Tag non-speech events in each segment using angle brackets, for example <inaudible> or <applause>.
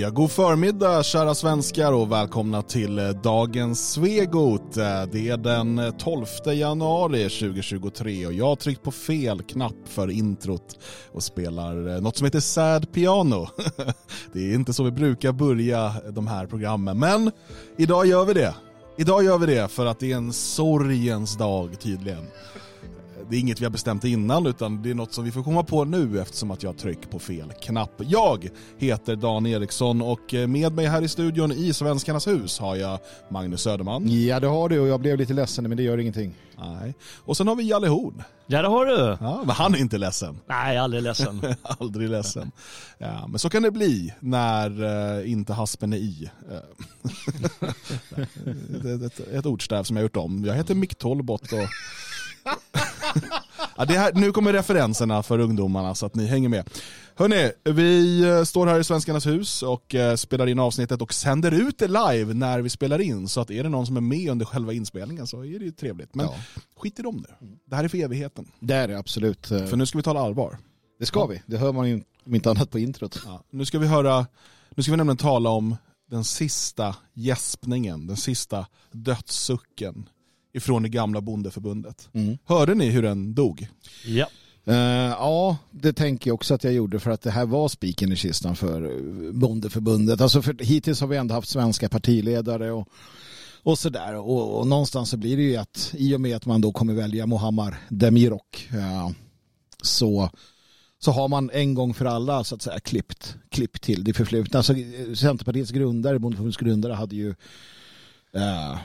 Ja, god förmiddag kära svenskar och välkomna till eh, dagens Svegot. Eh, det är den eh, 12 januari 2023 och jag har tryckt på fel knapp för introt och spelar något som heter Sad Piano. <laughs> Det är inte så vi brukar börja de här programmen, men idag gör vi det. Idag gör vi det för att det är en sorgens dag tydligen. Det är inget vi har bestämt innan utan det är något som vi får komma på nu eftersom att jag trycker på fel knapp. Jag heter Dan Eriksson och med mig här i studion i Svenskarnas hus har jag Magnus Söderman. Ja det har du och jag blev lite ledsen men det gör ingenting. Nej. Och sen har vi Jalle Horn. Ja det har du. Ja, men han är inte ledsen. Nej, aldrig ledsen. <laughs> Aldrig ledsen. Ja, men så kan det bli när uh, inte haspen är i. <laughs> ett, ett, ett ordstäv som jag gjort om. Jag heter Mick Tolbott och <laughs> ja, här, nu kommer referenserna för ungdomarna så att ni hänger med. Hörni, vi eh, står här i Svenskarnas hus och eh, spelar in avsnittet och sänder ut det live när vi spelar in. Så att är det någon som är med under själva inspelningen så är det ju trevligt. Men Ja. skit i dem nu. Det här är för evigheten. Det är det absolut. För nu ska vi tala allvar. Det ska vi. Det hör man ju om inte annat på introt. Ja, nu ska vi höra, nu ska vi nämligen tala om den sista gäspningen, den sista dödssucken ifrån det gamla bondeförbundet. Mm. Hörde ni hur den dog? Ja. Eh, ja, det tänker jag också att jag gjorde för att det här var spiken i kistan för eh, bondeförbundet. Alltså för hittills har vi ändå haft svenska partiledare och, och sådär. Och, och någonstans så blir det ju att i och med att man då kommer välja Muhammar Demirok eh, så så har man en gång för alla så att säga klippt, klippt till det förflutna. Alltså, Centerpartiets grundare, Bondeförbundets grundare hade ju eh,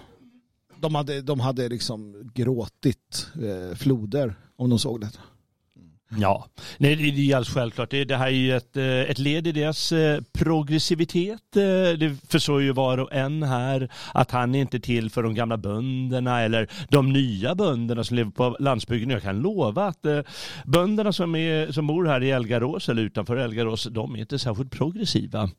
de hade, de hade liksom gråtit eh, floder om de såg detta. Ja, Nej, det är ju alldeles självklart. Det, här är ju ett, eh, ett led i deras eh, progressivitet. Eh, Det förstår ju var och en här att han är inte till för de gamla bönderna eller de nya bönderna som lever på landsbygden. Jag kan lova att bönderna som, är, som bor här i Elgarås eller utanför Elgarås, de är inte särskilt progressiva.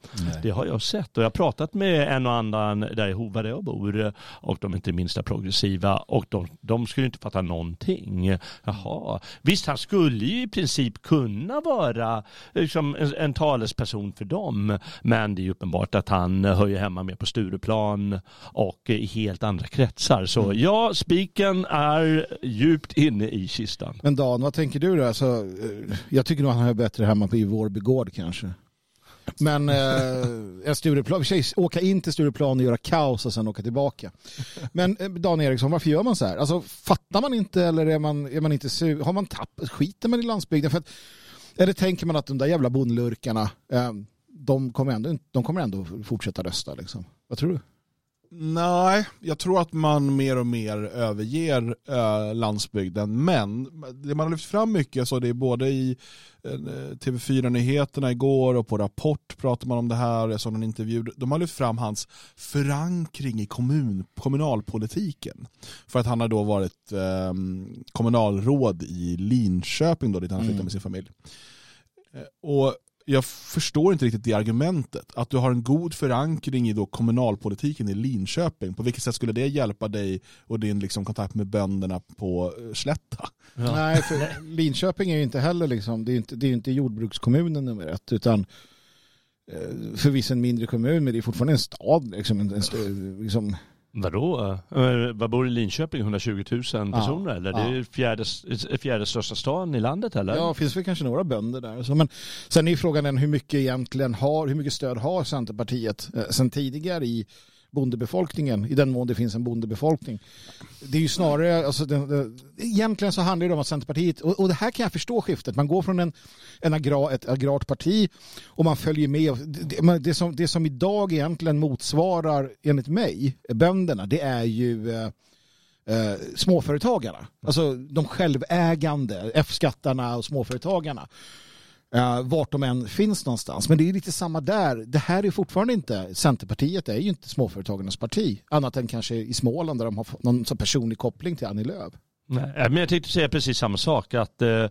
Det har jag sett och jag har pratat med en och annan där i Hova där jag bor och de är inte minsta progressiva och de, de skulle inte fatta någonting. Jaha, visst han skulle ju i princip kunna vara liksom, en, en talesperson för dem men det är ju uppenbart att han ju hemma mer på Stureplan och i helt andra kretsar. Så ja, spiken är djupt inne i kistan. Men Dan, vad tänker du då? Alltså, eh, jag tycker nog att han hör bättre hemma på i Vårby gård kanske. Men eh, en Stureplan, åka in till Stureplan och göra kaos och sen åka tillbaka. Men eh, Dan Eriksson, varför gör man så här? Alltså, fattar man inte eller är man, är man inte su- har man tappat, skiter man i landsbygden? För att, eller tänker man att de där jävla bondlurkarna, eh, de, kommer ändå, de kommer ändå fortsätta rösta liksom? Vad tror du? Nej, jag tror att man mer och mer överger eh, landsbygden. Men det man har lyft fram mycket, så det är både i eh, TV4-nyheterna igår och på Rapport pratar man om det här. Jag såg en intervju. De har lyft fram hans förankring i kommun, kommunalpolitiken. För att han har då varit eh, kommunalråd i Linköping då, dit han flyttade Mm. med sin familj. Eh, Och jag förstår inte riktigt det argumentet. Att du har en god förankring i då kommunalpolitiken i Linköping. På vilket sätt skulle det hjälpa dig och din liksom kontakt med bönderna på eh, Slätta? Nej, för Linköping är ju inte heller liksom, det är ju inte, det är inte jordbrukskommunen nummer ett, utan eh, förvisso en mindre kommun, men det är fortfarande en stad. Liksom, en, en, liksom, Vadå? Eh, Vad bor i Linköping? 120 000 personer eller? Det ja. är fjärde, fjärde största stan i landet eller? ja, det finns väl kanske några bönder där. Så, men sen är ju frågan hur mycket egentligen har, hur mycket stöd har Centerpartiet eh, sen tidigare i bondebefolkningen, i den mån det finns en bondebefolkning. Det är ju snarare, alltså, det, det, egentligen så handlar det om att Centerpartiet, och, och det här kan jag förstå skiftet, man går från en, en agra, ett agrart parti och man följer med. Och Det, det, det, som, det som idag egentligen motsvarar, enligt mig, bönderna, det är ju eh, eh, småföretagarna. Alltså de självägande, F-skattarna och småföretagarna. Eh, vart de än finns någonstans. Men det är lite samma där. Det här är fortfarande inte, Centerpartiet är ju inte småföretagarnas parti. Annat än kanske i Småland där de har någon personlig koppling till Annie Lööf. Nej, men jag tänkte säga precis samma sak. Att, eh,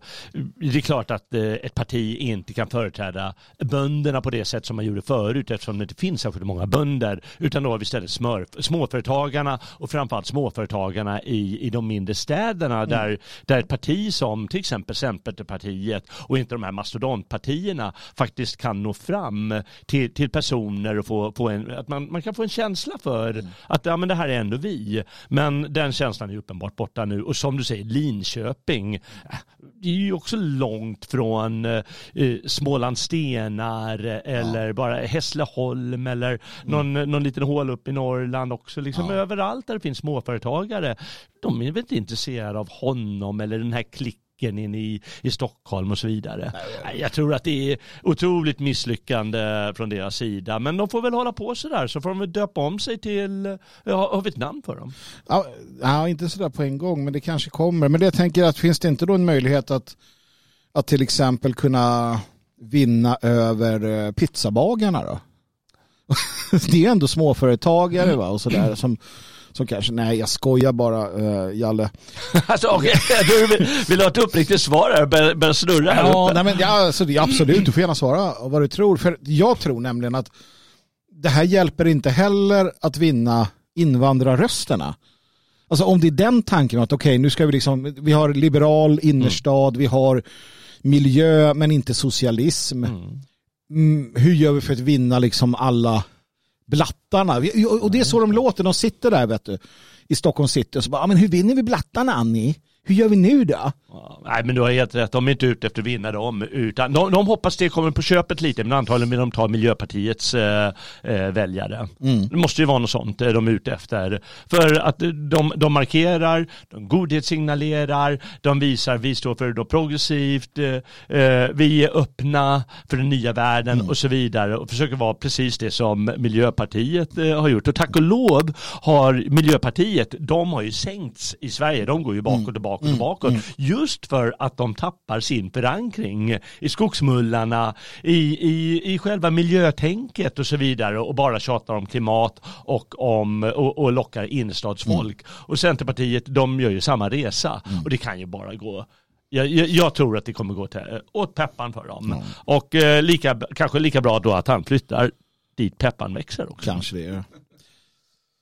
det är klart att eh, ett parti inte kan företräda bönderna på det sätt som man gjorde förut eftersom det inte finns särskilt många bönder. Utan då har vi istället smör, småföretagarna och framförallt småföretagarna i, i de mindre städerna mm. där, där ett parti som till exempel Centerpartiet och inte de här mastodontpartierna faktiskt kan nå fram till, till personer och få, få en, att man, man kan få en känsla för mm. att ja, men det här är ändå vi. Men den känslan är uppenbart borta nu. Och som du säger, Linköping, det är ju också långt från eh, Smålandstenar eller ja. bara Hässleholm eller mm. någon, någon liten hål upp i Norrland också. Liksom ja. Överallt där det finns småföretagare, de är väl inte intresserade av honom eller den här klicken Häcken in i, i Stockholm och så vidare. Nej, jag tror att det är otroligt misslyckande från deras sida. Men de får väl hålla på sådär så får de väl döpa om sig till, ja, har vi ett namn för dem? Ja, ja, inte sådär på en gång men det kanske kommer. Men det jag tänker att finns det inte då en möjlighet att, att till exempel kunna vinna över eh, pizzabagarna då? <laughs> det är ändå småföretagare va? och sådär som som kanske, nej jag skojar bara uh, Jalle. <laughs> alltså okej, okay. <laughs> du vill, vill ha ett uppriktigt svar här, börja, börja snurra här Ja, nej, men, ja alltså, absolut, du får gärna svara vad du tror. För jag tror nämligen att det här hjälper inte heller att vinna invandrarrösterna. Alltså om det är den tanken att okej okay, nu ska vi liksom, vi har liberal innerstad, mm. vi har miljö men inte socialism. Mm. Mm, hur gör vi för att vinna liksom alla blattarna. Och det är så de låter. De sitter där vet du, i Stockholm city och så bara, men hur vinner vi blattarna Annie? Hur gör vi nu då? nej men du har helt rätt, de är inte ute efter att vinna dem. Utan de, de hoppas det kommer på köpet lite men antagligen vill de ta Miljöpartiets äh, väljare. Mm. Det måste ju vara något sånt äh, de är ute efter. För att de, de markerar, de godhetssignalerar, de visar vi står för något progressivt, äh, vi är öppna för den nya världen mm. och så vidare och försöker vara precis det som Miljöpartiet har gjort. Och tack och lov har Miljöpartiet, de har ju sänkts i Sverige, de går ju bakåt och bakåt och mm. bakåt. Mm. Just för att de tappar sin förankring i skogsmullarna, i, i, i själva miljötänket och så vidare och bara tjatar om klimat och, om, och, och lockar innerstadsfolk. Mm. Och Centerpartiet, de gör ju samma resa och det kan ju bara gå jag, jag, jag, tror att det kommer gå till, åt peppan för dem. Mm. Och eh, lika, kanske lika bra då att han flyttar dit peppan växer också. Kanske det.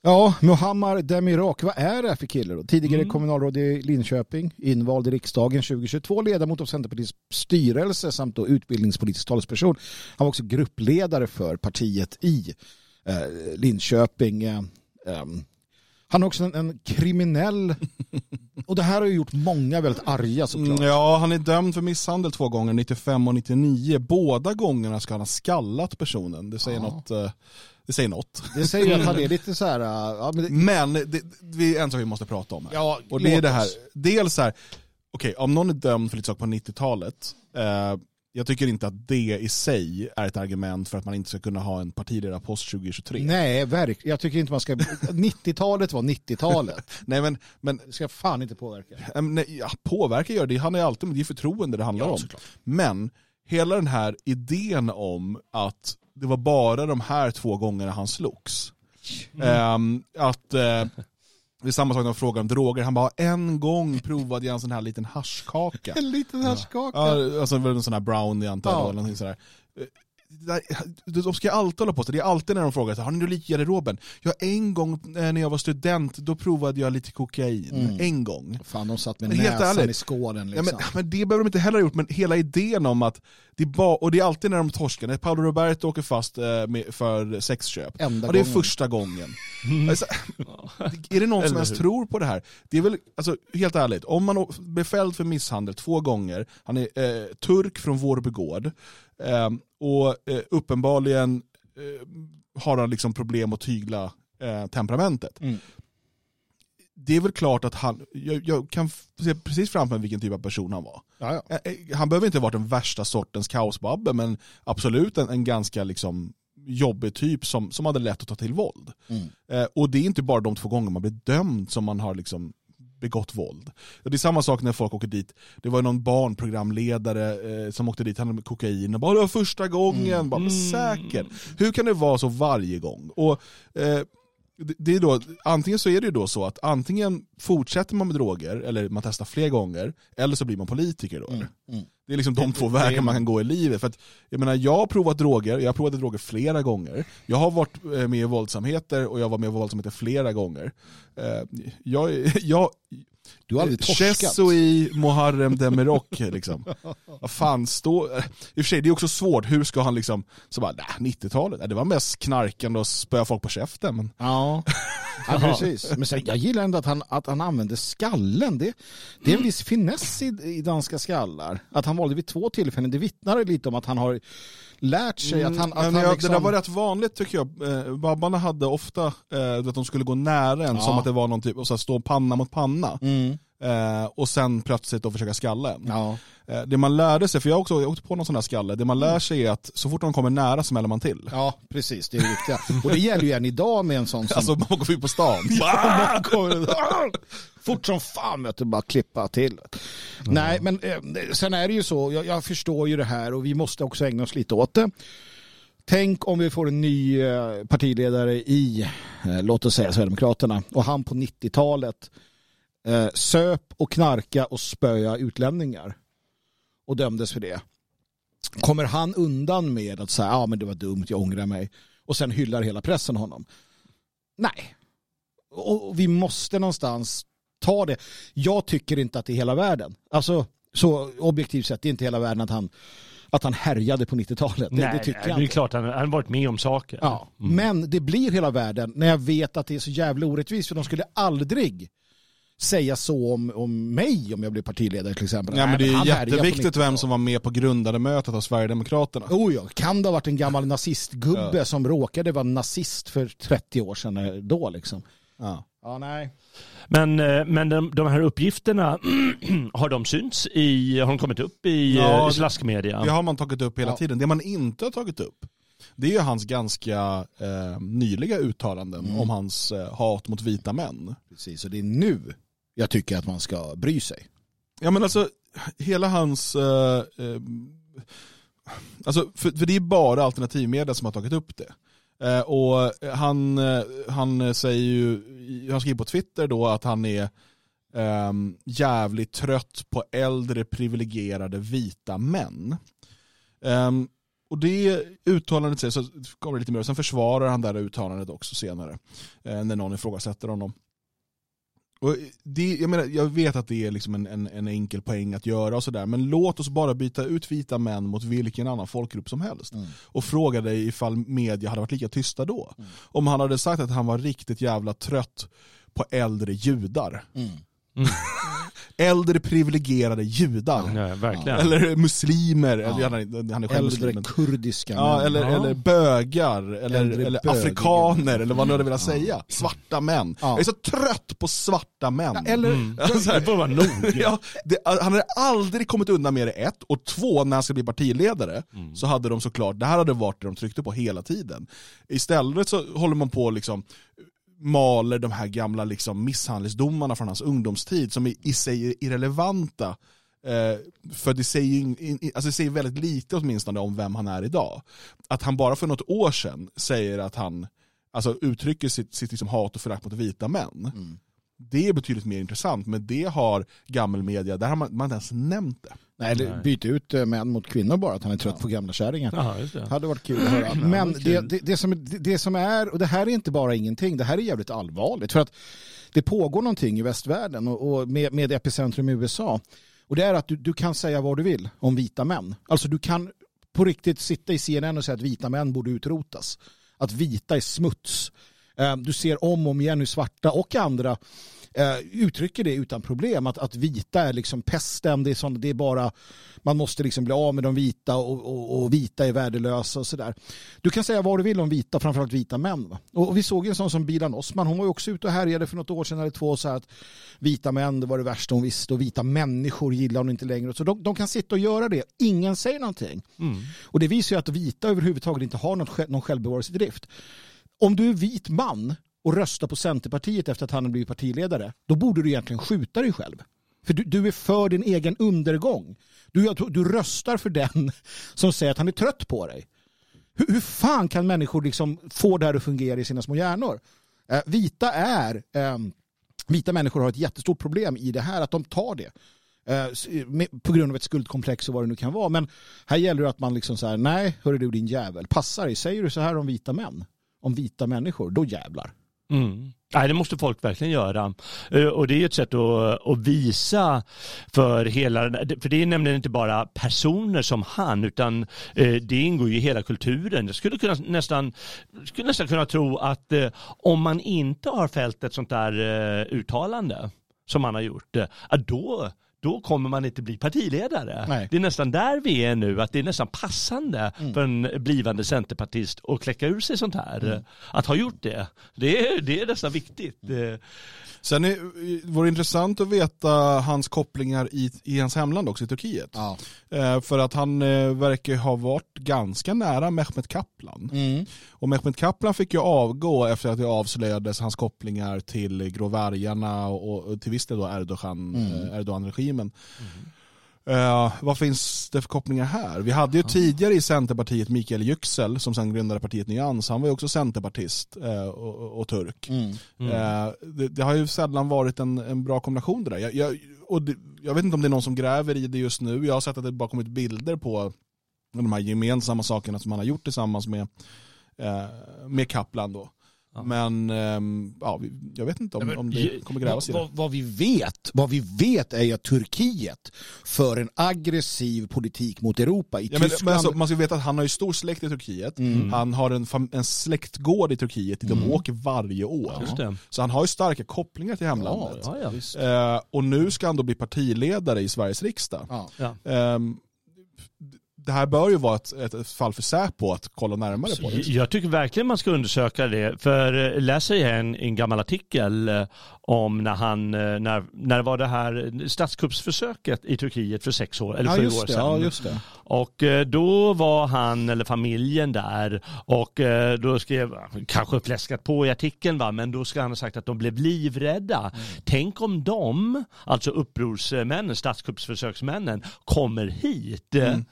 Ja, Muhammar Demirak, vad är det för kille då? Tidigare mm. kommunalråd i Linköping, invald i riksdagen 2022, ledamot av Centerpartiets styrelse samt då utbildningspolitisk talesperson. Han var också gruppledare för partiet i eh, Linköping. Eh, um, han är också en, en, kriminell <laughs> och det här har ju gjort många väldigt arga såklart. Mm, ja, han är dömd för misshandel två gånger, 95 och 99. Båda gångerna ska han ha skallat personen. Det säger ja. något eh, det säger något. Det säger att han är lite så här... Ja, men det, men det, det är en sak vi måste prata om här. Ja, och det är det här, dels så här, okej okay, om någon är dömd för lite saker på 90-talet, eh, jag tycker inte att det i sig är ett argument för att man inte ska kunna ha en partiledarpost 2023. Nej, verkligen. Jag tycker inte man ska... 90-talet var 90-talet. <laughs> nej, men, men... Det ska fan inte påverka. Nej, ja, påverka gör det. Han är alltid, det är förtroende det handlar ja, om. Men hela den här idén om att det var bara de här två gångerna han slogs. Mm. Um, att uh, det är samma sak när man frågar om droger. Han bara, en gång provade jag en sån här liten haschkaka. <laughs> En liten haschkaka? Ja, alltså en sån här brownie antar jag, ja. eller någonting sådär de ska alltid hålla på så. Det är alltid när de frågar, har ni något lik i garderoben? Ja, en gång eh, när jag var student, då provade jag lite kokain. Mm. En gång. Fan, de satt med Helt näsan ärligt. i skålen. Liksom. Ja, men, liksom. men, det behöver de inte heller ha gjort, men hela idén om att det ba, och det är alltid när de torskar, när Paolo Roberto åker fast eh, med, för sexköp. Enda ja, det är gången. första gången. Mm. Alltså, är det någon som ens tror på det här? Det är väl, alltså, helt ärligt, om man blir fälld för misshandel två gånger, han är eh, turk från Vårby gård, eh, och eh, uppenbarligen eh, har han liksom problem att tygla eh, temperamentet. Mm. Det är väl klart att han, jag, jag, kan se precis framför mig vilken typ av person han var. Jaja. Han behöver inte ha varit den värsta sortens kaosbabbe, men absolut en, en ganska liksom jobbig typ som, som hade lätt att ta till våld. Mm. Eh, och det är inte bara de två gånger man blir dömd som man har liksom begått våld. Det är samma sak när folk åker dit. Det var någon barnprogramledare eh, som åkte dit, han med kokain och bara det var första gången, mm. bara, mm. säkert. Hur kan det vara så varje gång? Och, eh, det, är då, antingen så är det ju då så att antingen fortsätter man med droger, eller man testar fler gånger, eller så blir man politiker då. eller? Mm. Det är liksom de två vägar man kan gå i livet. För att, jag menar, jag har provat droger, jag har provat droger flera gånger. Jag har varit eh, med i våldsamheter och jag var med i våldsamheter flera gånger. Eh, Jag, <laughs> jag, Du har aldrig torskat. Chesui Muharrem Demirok liksom. Vad fan, stå... I och för sig, det är också svårt, hur ska han liksom, så bara, nej, 90-talet, nej, det var mest knarkande och spöa folk på käften. Men... Ja. ja, <laughs> precis. Men sen, jag gillar ändå att han, att han använde skallen. Det, det är en viss finess i, i danska skallar. Att han valde vid två tillfällen, det vittnar lite om att han har lärt sig att han... Att men han jag, liksom, Det där var rätt vanligt tycker jag. Eh, Babbarna hade ofta eh, att de skulle gå nära en Ja. som att det var någon typ, och så här, stå panna mot panna. Mm. Eh, och sen plötsligt då försöka skalla en. Ja. Eh, det man lärde sig, för jag har också jag åkte på någon sån här skalle, det man lär sig är att så fort de kommer nära smäller man till. ja, precis. Det är det viktiga. Och det gäller ju än idag med en sån <laughs> som... Alltså man går ut på stan. <laughs> Man <laughs> Fort som fan möter bara klippa till. Nej, men eh, sen är det ju så, jag, jag förstår ju det här och vi måste också ägna oss lite åt det. Tänk om vi får en ny partiledare i, låt oss säga Sverigedemokraterna, och han på 90-talet eh, söp och knarka och spöa utlänningar och dömdes för det. Kommer han undan med att säga, ja men det var dumt, jag ångrar mig, och sen hyllar hela pressen honom? Nej, och vi måste någonstans ta det. Jag tycker inte att det är hela världen. Alltså, så objektivt sett, det är inte hela världen att han, att han härjade på 90-talet. Det, Nej, det tycker nej, jag det är klart han har varit med om saker. Ja. Men det blir hela världen när jag vet att det är så jävla orättvist. För de skulle aldrig säga så om, om mig om jag blev partiledare till exempel. Ja, men det är ju jätteviktigt 90-talet. vem som var med på grundandemötet av Sverigedemokraterna. Oh ja, kan det ha varit en gammal nazistgubbe Ja. som råkade vara nazist för 30 år sedan eh, då liksom? Ja. Ja, nej. Men, eh, men de, de här uppgifterna, <clears throat> har de synts i, har de kommit upp i Ja, det- slaskmedia? Det har man tagit upp hela Ja. tiden. Det man inte har tagit upp, det är ju hans ganska eh, nyliga uttalanden Mm. om hans eh, hat mot vita män. Precis, och det är nu jag tycker att man ska bry sig. Ja men alltså, hela hans... Eh, eh, alltså, för, för det är bara alternativmedia som har tagit upp det. Eh, och han, eh, han säger ju, han skriver på Twitter då att han är ehm, jävligt trött på äldre privilegierade vita män. Ehm, och det uttalandet säger, så kommer det lite mer, sen försvarar han det här uttalandet också senare. Eh, när någon ifrågasätter honom. Och det, jag, menar, jag vet att det är liksom en, en, en enkel poäng att göra och sådär, men låt oss bara byta ut vita män mot vilken annan folkgrupp som helst. Mm. Och fråga dig ifall media hade varit lika tysta då. Mm. Om han hade sagt att han var riktigt jävla trött på äldre judar. Mm. <laughs> Äldre privilegierade judar. Ja, verkligen. Eller muslimer, Ja. eller, han, är, han är. Äldre men- kurdiska Ja, eller, Ja. eller bögar, eller, Äldre eller afrikaner, eller vad nu hade velat Ja. säga. Svarta män. Ja. Jag är så trött på svarta män. Ja, eller, Mm. <laughs> Så här, Det får vara nog. ja, det, han hade aldrig kommit undan med det ett, och två, när han ska bli partiledare, Mm. så hade de såklart, det här hade varit det de tryckte på hela tiden. Istället så håller man på liksom maler de här gamla liksom misshandelsdomarna från hans ungdomstid som i, i sig är irrelevanta. Eh, för det säger, ju in, in, alltså det säger väldigt lite åtminstone om vem han är idag. Att han bara för något år sedan säger att han alltså, uttrycker sitt, sitt liksom hat och förakt mot vita män. Mm. Det är betydligt mer intressant, men det har gammelmedia, där har man, man inte ens nämnt det. Nej, Nej. byt ut eh, män mot kvinnor bara, att han är trött på gamla kärringar. Ja, just det. hade varit kul att höra. Men det, det, det, som, det, det som är, och det här är inte bara ingenting, det här är jävligt allvarligt. För att det pågår någonting i västvärlden och, och med, med epicentrum i USA. Och det är att du, du kan säga vad du vill om vita män. Alltså du kan på riktigt sitta i CNN och säga att vita män borde utrotas. Att vita är smuts. Eh, Du ser om och om igen hur svarta och andra eh, uttrycker det utan problem. Att, att vita är liksom pesten, det är, sånt, det är bara, man måste liksom bli av med de vita och, och, och vita är värdelösa och sådär. Du kan säga vad du vill om vita, framförallt vita män. Va? Och, vi såg en sån som Bilan Osman, hon var ju också ute och härjade för något år sedan eller två och sa att vita män, det var det värsta hon visste och vita människor gillar hon inte längre. Så de, de kan sitta och göra det, ingen säger någonting. Mm. Och det visar ju att vita överhuvudtaget inte har något, någon självbevarelsedrift. Om du är vit man och röstar på Centerpartiet efter att han har blivit partiledare, då borde du egentligen skjuta dig själv. För du, du är för din egen undergång. Du, du röstar för den <laughs> som säger att han är trött på dig. Hur, hur fan kan människor liksom få det här att fungera i sina små hjärnor? Eh, vita är, eh, vita människor har ett jättestort problem i det här att de tar det. Eh, på grund av ett skuldkomplex och vad det nu kan vara. Men här gäller det att man liksom så här, nej, hörru du din jävel, passa dig, säger du så här om vita män, om vita människor, då jävlar. Mm. Nej, det måste folk verkligen göra. Eh, och det är ett sätt att, att visa för hela, för det är nämligen inte bara personer som han, utan eh, det ingår ju i hela kulturen. Jag skulle kunna nästan, skulle nästan kunna tro att eh, om man inte har fällt ett sånt där uttalande som han har gjort, att då då kommer man inte bli partiledare. Nej. Det är nästan där vi är nu, att det är nästan passande för en blivande centerpartist att kläcka ur sig sånt här. Att ha gjort det, det är, det är nästan viktigt. Eh, Sen är, vore det intressant att veta hans kopplingar i, i hans hemland också, i Turkiet. Ja. Eh, för att han eh, verkar ha varit ganska nära Mehmet Kaplan. Mm. Och Mehmet Kaplan fick ju avgå efter att det avslöjades hans kopplingar till gråvargarna och, och till viss del då Erdogan, eh, Erdogan-regimen. Eh, vad finns det för kopplingar här? Vi hade ju tidigare i Centerpartiet Mikael Yüksel som sen grundade partiet Nyans. Han var ju också centerpartist eh, och, och, turk. Mm. Eh, det, det har ju sällan varit en, en bra kombination det där. Jag, jag, och det, jag vet inte om det är någon som gräver i det just nu. Jag har sett att det bara kommit bilder på de här gemensamma sakerna som han har gjort tillsammans med, med Kaplan då. Men ehm, ja, jag vet inte om, om det kommer grävas i vad, det. vad, vad, vi vet, vad vi vet är att Turkiet för en aggressiv politik mot Europa. I Ja, men, men Tyskland... alltså, man ska veta att han har ju stor släkt i Turkiet. Mm. Han har en, en släktgård i Turkiet dit de åker varje år. Just det. Så han har ju starka kopplingar till hemlandet. Ja, ja. Eh, och nu ska han då bli partiledare i Sveriges riksdag. Ja. Det här bör ju vara ett, ett, fall för Säpo att kolla närmare på det. Jag tycker verkligen man ska undersöka det. För eh, läser jag en, en gammal artikel eh, om när han, eh, när, när var det här statskuppsförsöket i Turkiet för sex år, eller Ja, sju år det, sedan. ja, just det. Och då var han eller familjen där och då skrev, kanske fläskat på i artikeln va, men då ska han ha sagt att de blev livrädda. Mm. Tänk om de, alltså upprorsmännen, statskuppsförsöksmännen, kommer hit. Mm.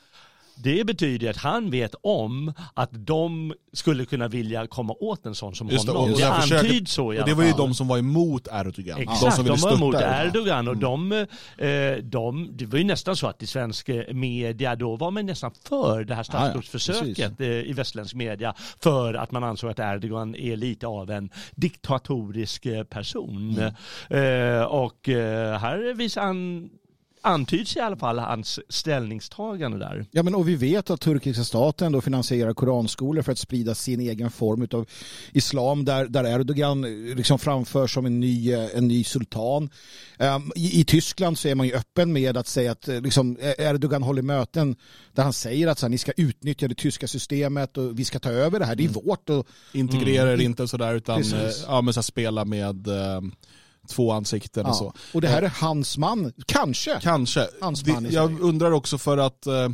Det betyder att han vet om att de skulle kunna vilja komma åt en sån som Just det, honom. och det det antyds så i Och alla det var ju fall. de som var emot Erdogan. Exakt, de som de, var emot Erdogan och de, eh, de, det var ju nästan så att i svensk eh, media då var man nästan för det här Ja, ja, statskuppsförsöket eh, i västländsk media för att man ansåg att Erdogan är lite av en diktatorisk person. Eh, och här visar han antyds i alla fall hans ställningstagande där. Ja, men och vi vet att turkiska staten då finansierar koranskolor för att sprida sin egen form av islam där, där Erdogan eh, liksom framför som en ny, eh, en ny sultan. Um, i, I Tyskland så är man ju öppen med att säga att eh, liksom, eh, Erdogan håller möten där han säger att så här, ni ska utnyttja det tyska systemet och vi ska ta över det här, det är vårt. Och, Integrera det inte sådär utan Mm. Precis. ja, men så här, spela med eh, två ansikten och så. ja. och det här är hans man, kanske. Kanske. Hans Det, man i jag undrar också för att eh,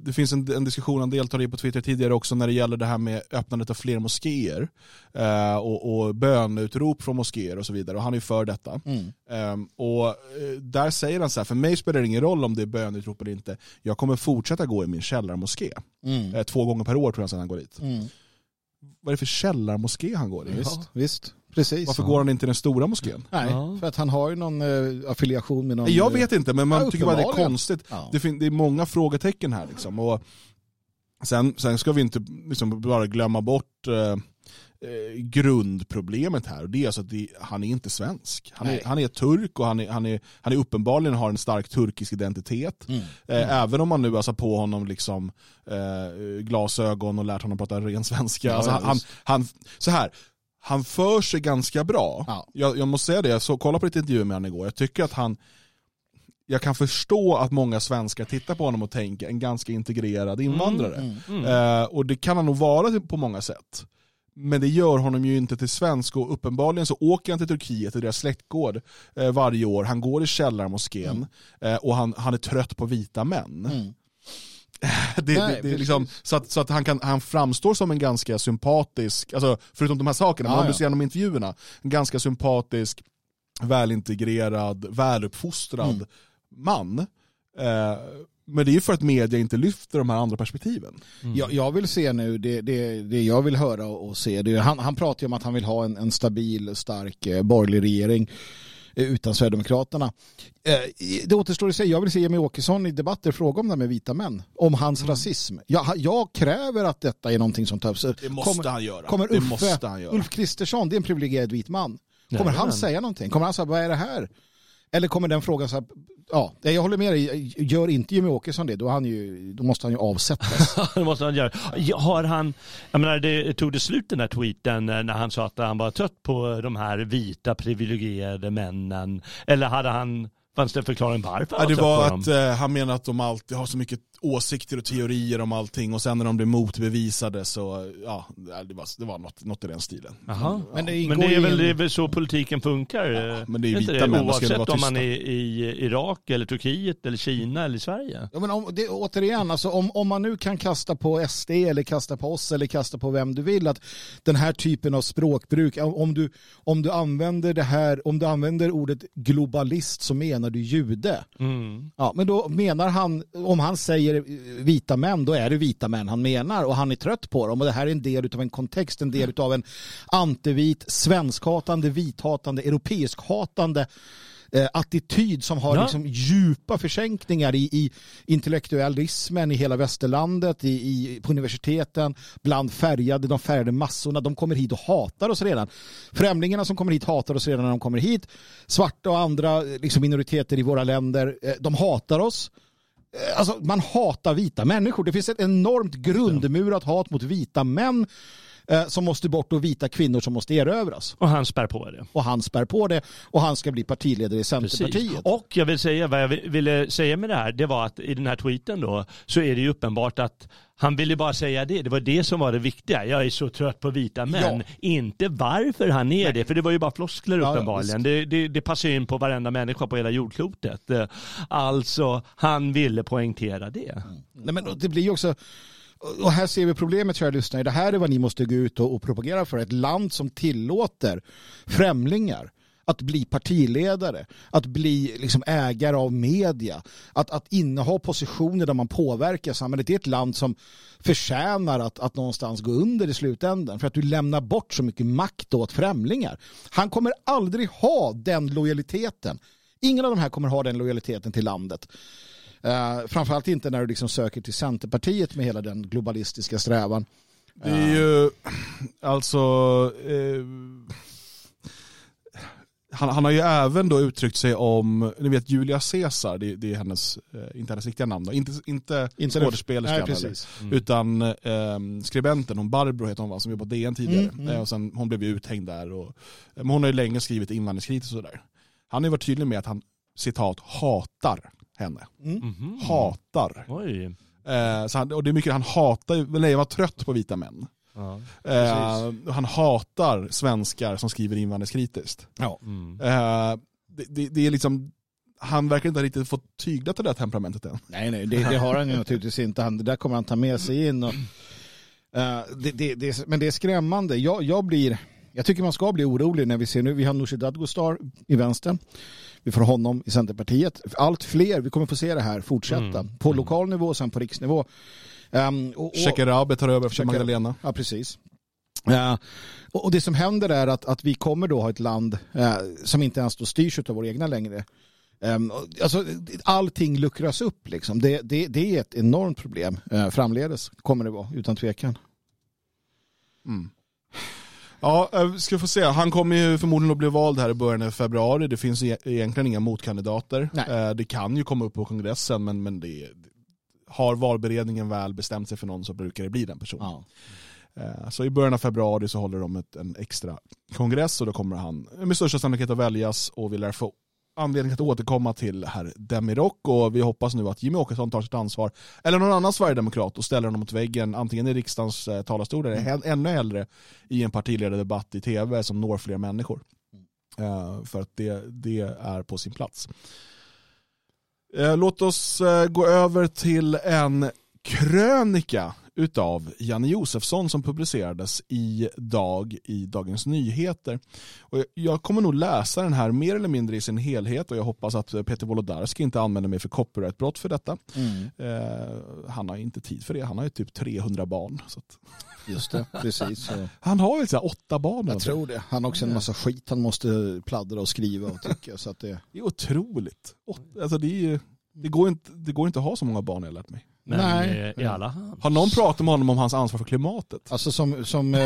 det finns en, en diskussion han deltar i på Twitter tidigare också när det gäller det här med öppnandet av fler moskéer eh, och, och bönutrop från moskéer och så vidare. Och han är ju för detta. Mm. Ehm, och eh, där säger han så här, för mig spelar det ingen roll om det är bönutrop eller inte. Jag kommer fortsätta gå i min källarmoské. Mm. Eh, två gånger per år tror jag sedan han går dit. Mm. Vad är det för källarmoské han går i? Visst, visst, precis. Varför går han inte i den stora moskén? Nej, Ja. för att han har ju någon eh, affiliation med någon... Jag vet inte, men man Ja, tycker bara det är konstigt. Ja. Det, fin- det är många frågetecken här. Liksom. Och sen, sen ska vi inte liksom bara glömma bort eh, eh, grundproblemet här. Och det är alltså att det, han är inte svensk. Han är, Nej. han är turk och han är, han, är, han är uppenbarligen har en stark turkisk identitet. Mm. Eh, Även om man nu har satt på honom liksom, eh, glasögon och lärt honom prata ren svenska. Ja, alltså, han, visst. han, så här, han för sig ganska bra. Ja. Jag, jag måste säga det, jag så, kollade på lite intervjuer med honom igår. Jag tycker att han, jag kan förstå att många svenskar tittar på honom och tänker en ganska integrerad invandrare. Mm. Mm. Eh, och det kan han nog vara på många sätt. Men det gör honom ju inte till svensk och uppenbarligen så åker han till Turkiet, till deras släktgård, eh, varje år. Han går i källarmoskén eh, och han, han är trött på vita män. <laughs> Det, Nej, det, det är liksom, så att, så att han, kan, han framstår som en ganska sympatisk, alltså, förutom de här sakerna, Ja, men om ja. du ser genom intervjuerna, en ganska sympatisk, välintegrerad, väluppfostrad Mm. man. Eh, Men det är ju för att media inte lyfter de här andra perspektiven. Mm. Jag, jag, vill se nu, det, det, det jag vill höra och se, det, han, han pratar ju om att han vill ha en, en stabil, stark eh, borgerlig regering utan Sverigedemokraterna. Eh, det återstår att säga, jag vill se Jimmie Åkesson i debatter fråga om det här med vita män, om hans mm. rasism. Jag, jag, kräver att detta är någonting som tas upp. Det måste kommer, han göra. Kommer det Uffe, måste han göra. Ulf Kristersson, det är en privilegierad vit man. Kommer Nej, han men. säga någonting? Kommer han säga, vad är det här? Eller kommer den frågan så här, ja, jag håller med dig, gör inte Jimmie Åkesson det, då, han ju, då måste han ju avsättas. <laughs> det måste han göra. Har han, jag menar, det tog det slut den här tweeten eh, när han sa att han var trött på de här vita privilegierade männen? Eller hade han Fanns det en förklaring varför? Ja, det var att eh, han menar att de alltid har så mycket åsikter och teorier om allting och sen när de blir motbevisade så, ja, det var, det var något, något i den stilen. Ja. Men, det, men det, är väl, det är väl så politiken funkar? Ja, men det är vita män, Oavsett om man är i Irak eller Turkiet eller Kina eller Sverige. Ja, men om, det, återigen, alltså, om, om man nu kan kasta på SD eller kasta på oss eller kasta på vem du vill att den här typen av språkbruk, om du, om du använder det här, om du använder ordet globalist så menar du jude. Mm. Ja, men då menar han, om han säger säger eh, vita män, då är det vita män han menar och han är trött på dem. Och det här är en del av en kontext, en del mm. av en antivit, svenskhatande, vithatande, europeiskhatande eh, attityd som har ja. liksom djupa försänkningar i, i intellektualismen i hela västerlandet, i, i, på universiteten, bland färgade, de färgade massorna. De kommer hit och hatar oss redan. Främlingarna som kommer hit hatar oss redan när de kommer hit. Svarta och andra eh, liksom minoriteter i våra länder, de hatar oss. Eh, alltså, man hatar vita människor. Det finns ett enormt grundmurat hat mot vita män eh, som måste bort och vita kvinnor som måste erövras. Och han spär på det. Och han spär på det och han ska bli partiledare i Centerpartiet. Precis. Och jag vill säga, vad jag ville säga med det här, det var att i den här tweeten då så är det ju uppenbart att han ville bara säga det. Det var det som var det viktiga. Jag är så trött på vita män. Ja. Inte varför han är Nej. det, för det var ju bara floskler ja, uppenbarligen. det, det, det passar in på varenda människa på hela jordklotet. Alltså, han ville poängtera det. Mm. Nej, men det blir också och här ser vi problemet, kära lyssnare. Det här är vad ni måste gå ut och, propagera för. Ett land som tillåter främlingar att bli partiledare, att bli liksom ägare av media, att, att inneha positioner där man påverkar samhället. Det är ett land som förtjänar att, att någonstans gå under i slutändan för att du lämnar bort så mycket makt åt främlingar. Han kommer aldrig ha den lojaliteten. Ingen av de här kommer ha den lojaliteten till landet. Uh, framförallt inte när du liksom söker till Centerpartiet med hela den globalistiska strävan. Det är ju alltså eh, han, han, har ju även då uttryckt sig om, ni vet Julia Caesar, det, det är hennes, eh, inte hennes riktiga namn då, inte, inte, inte skådespelerskan mm. utan eh, skribenten, hon Barbro heter hon va, som jobbade på DN tidigare. Mm, mm. Eh, och sen, hon blev ju uthängd där. Och, men hon har ju länge skrivit invandringskritiskt och sådär. Han har ju varit tydlig med att han, citat, hatar henne. Mm. Mm-hmm. Hatar. Eh, så han, och det är mycket han hatar, eller var trött på vita män. Ja, eh, han hatar svenskar som skriver invandringskritiskt. Ja. Mm. Eh, det, det, det, är liksom, han verkar inte riktigt fått tyglat det där temperamentet än. Nej, nej, det, det har han ju naturligtvis inte. Han, det där kommer han ta med sig in. Och, det, men det är skrämmande. Jag, jag, blir, jag tycker man ska bli orolig när vi ser nu, vi har Nooshi Dadgostar i vänstern. Vi får honom i Centerpartiet. Allt fler, vi kommer få se det här fortsätta. Mm. På lokal nivå och sen på riksnivå. Um, Shekarabi tar över efter Magdalena. Ja, precis. Uh, och det som händer är att, att vi kommer då ha ett land uh, som inte ens då styrs av våra egna längre. Um, alltså, allting luckras upp. Liksom. Det, det, det är ett enormt problem uh, framledes, kommer det vara, utan tvekan. Mm. Ja, eh, ska få se. Han kommer ju förmodligen att bli vald här i början av februari. Det finns e- egentligen inga motkandidater. Nej. Det kan ju komma upp på kongressen, men, men det, har valberedningen väl bestämt sig för någon så brukar det bli den personen. Ja. Eh, så i början av februari så håller de ett, en extra kongress och då kommer han med största sannolikhet att väljas och vi lär få anledning att återkomma till herr Demirok och vi hoppas nu att Jimmy Åkesson tar sitt ansvar eller någon annan sverigedemokrat och ställer honom mot väggen antingen i riksdagens eh, talarstol eller mm. ännu hellre i en partiledardebatt i tv som når fler människor. Uh, för att det, det är på sin plats. Eh, låt oss eh, gå över till en krönika utav Janne Josefsson som publicerades idag i Dagens Nyheter. Och jag kommer nog läsa den här mer eller mindre i sin helhet och jag hoppas att Peter Wolodarski inte använder mig för copyrightbrott för detta. Mm. Eh, han har inte tid för det, han har ju typ 300 barn. Så att... Just det, precis. <laughs> Han har ju så åtta barn. Jag tror det. Han har också en massa skit han måste pladdra och skriva och tycka. Så att det... Det är otroligt. Alltså det, är ju, det, går inte, det går inte att ha så många barn har jag lärt mig. Men Nej. eh, i alla fall. Har någon pratat med honom om hans ansvar för klimatet? Alltså som, som eh,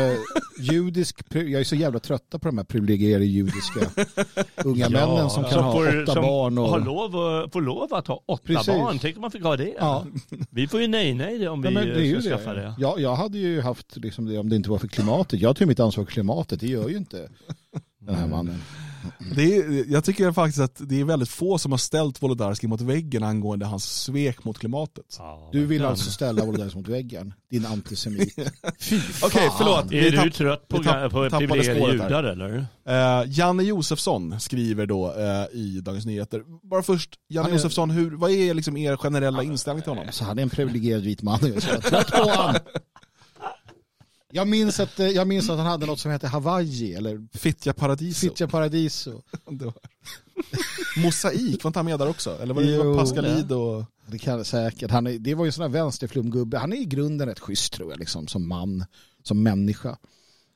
judisk, jag är så jävla trötta på de här privilegierade judiska <laughs> unga männen som kan som ha får, åtta som barn. Och... Har lov, att- får lov att ha åtta Precis. barn. Tänk om man fick ha det. Ja. Vi får ju nej nej om vi Ja, men det är ju ska skaffa det. det. Jag, jag hade ju haft liksom det om det inte var för klimatet. Jag tar mitt ansvar för klimatet, det gör ju inte den här mannen. Det är, jag tycker faktiskt att det är väldigt få som har ställt Wolodarski mot väggen angående hans svek mot klimatet. Du vill alltså ställa Wolodarski mot väggen, din antisemit. <laughs> Fy fan. Okej, förlåt. Är du trött på, tapp- på privilegierade judar eller? Eh, Janne Josefsson skriver då eh, i Dagens Nyheter. Bara först, Janne är- Josefsson, hur, vad är liksom er generella inställning till honom? Alltså, han är en privilegierad vit man. Jag är trött på han. <laughs> Jag minns, att, eh, jag minns att han hade något som hette Hawaii eller Fittja Paradiso. Fittja Paradiso. <laughs> Var- <laughs> Mosaik, var inte han med där också? Eller var det Jo. Pascalid och... Det kan jag säkert. Han är, det var ju en sån här vänsterflumgubbe. Han är i grunden rätt schysst tror jag, liksom, som man, som människa.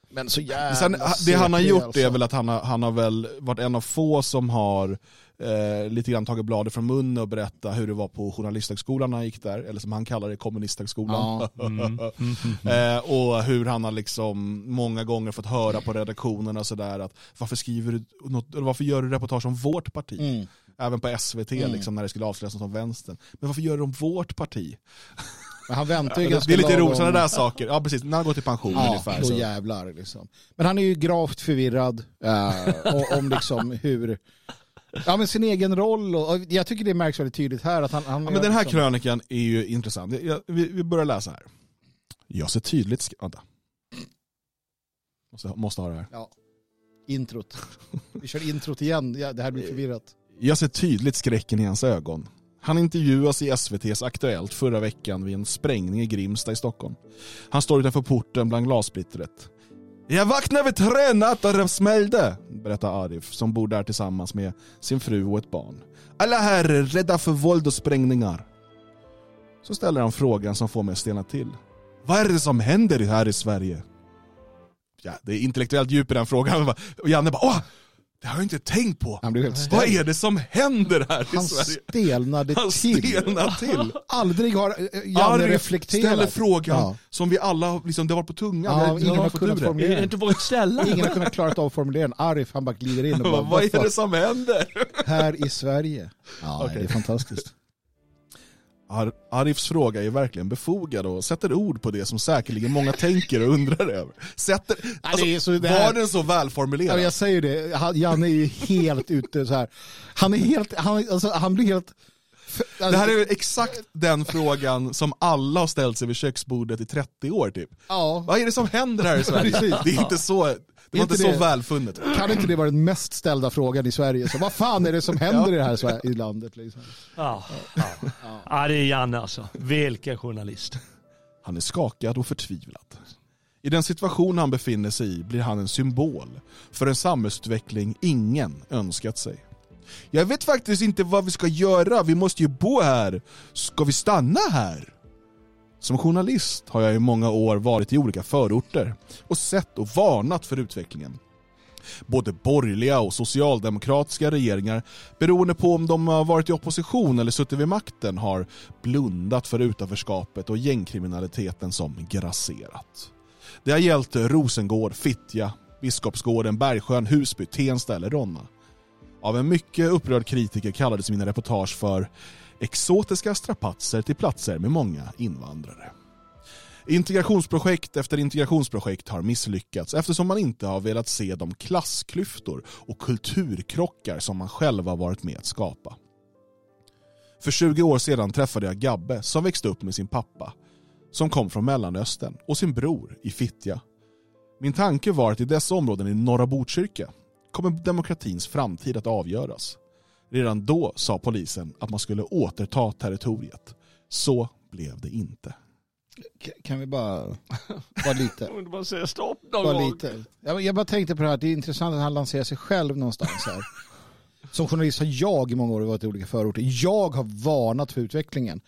Men så jävla Sen, det han har gjort alltså. är väl att han har, han har väl varit en av få som har eh, lite grann tagit bladet från munnen och berätta hur det var på journalisthögskolan när han gick där, eller som han kallar det, kommunisthögskolan. Ja. <laughs> Mm. Eh, och hur han har liksom många gånger fått höra på redaktionen och sådär att varför skriver du något, eller varför gör du reportage om vårt parti? Mm. Även på SVT Mm. liksom, när det skulle avslöjas något om vänstern. Men varför gör du om vårt parti? Men han väntar ju <laughs> det ganska är lite roligt, sådana där saker. Ja precis, när han går till pension Ja, ungefär. Så. jävlar liksom. Men han är ju gravt förvirrad eh, <laughs> om liksom hur, ja men sin egen roll och, och jag tycker det märks väldigt tydligt här att han, han Ja, men den här liksom, krönikan är ju intressant. Jag, vi, vi börjar läsa här. Jag ser tydligt... sk- Vänta. Måste, måste ha det här. introt. Vi kör introt igen, ja, det här blir förvirrat. Jag ser tydligt skräcken i hans ögon. Han intervjuas i SVTs Aktuellt förra veckan vid en sprängning i Grimsta i Stockholm. Han står utanför porten bland glassplittret. Jag vaknade vid tre natt och det smällde, berättar Arif som bor där tillsammans med sin fru och ett barn. Alla här är rädda för våld och sprängningar. Så ställer han frågan som får mig att stelna till. Vad är det som händer här i Sverige? Ja, det är intellektuellt djup i den frågan. <laughs> Och Janne bara, åh, det har jag inte tänkt på. Han blev helt Vad är det som händer här i Han Sverige? stelnade Han till. stelnar till. Aldrig har eh, Janne Arif reflekterat. ställer frågan Ja. som vi alla, liksom, det har varit på tungan. Ja, ingen har kunnat det. formulera. Det inte vågat ställa? Ingen har kunnat klara av formuleringen. Arif han bara glider in och <laughs> bara, Vad är "Vad det som händer? här i Sverige? Ja, Okej. det är fantastiskt. Ar Arifs fråga är verkligen befogad och sätter ord på det som säkerligen många tänker och undrar över. Sätter, alltså, är så- här- var den så välformulerad? Ja, jag säger det, Han- Janne är ju helt ute så här. Han är helt, han, alltså, han blir helt... Det här är exakt den frågan som alla har ställt sig vid köksbordet i 30 år typ. Ja, Vad är det som händer här i Sverige? Det är inte så, det var inte inte så det- välfunnet. kan inte det vara den mest ställda frågan i Sverige? Så vad fan är det som <laughs> händer i det här i landet? Liksom? Ja, ja. ja, det är Janne alltså. Vilken journalist. Han är skakad och förtvivlad. I den situation han befinner sig i blir han en symbol för en samhällsutveckling ingen önskat sig. Jag vet faktiskt inte vad vi ska göra, vi måste ju bo här. Ska vi stanna här? Som journalist har jag i många år varit i olika förorter och sett och varnat för utvecklingen. Både borgerliga och socialdemokratiska regeringar, beroende på om de har varit i opposition eller suttit vid makten, har blundat för utanförskapet och gängkriminaliteten som grasserat. Det har gällt Rosengård, Fittja, Biskopsgården, Bergsjön, Husby, Tensta eller Ronna. Av en mycket upprörd kritiker kallades mina reportage för exotiska strapatser till platser med många invandrare. Integrationsprojekt efter integrationsprojekt har misslyckats eftersom man inte har velat se de klassklyftor och kulturkrockar som man själv har varit med att skapa. För 20 år sedan träffade jag Gabbe som växte upp med sin pappa som kom från Mellanöstern och sin bror i Fittja. Min tanke var att i dessa områden i norra Botkyrka kommer demokratins framtid att avgöras. Redan då sa polisen att man skulle återta territoriet. Så blev det inte. Kan vi bara vara lite? <laughs> Jag vill bara säga stopp någon Bara gång. lite. Jag, jag bara tänkte på det här, det är intressant att han lanserar sig själv någonstans här. <laughs> Som journalist har jag i många år varit i olika förorter. Jag har varnat för utvecklingen.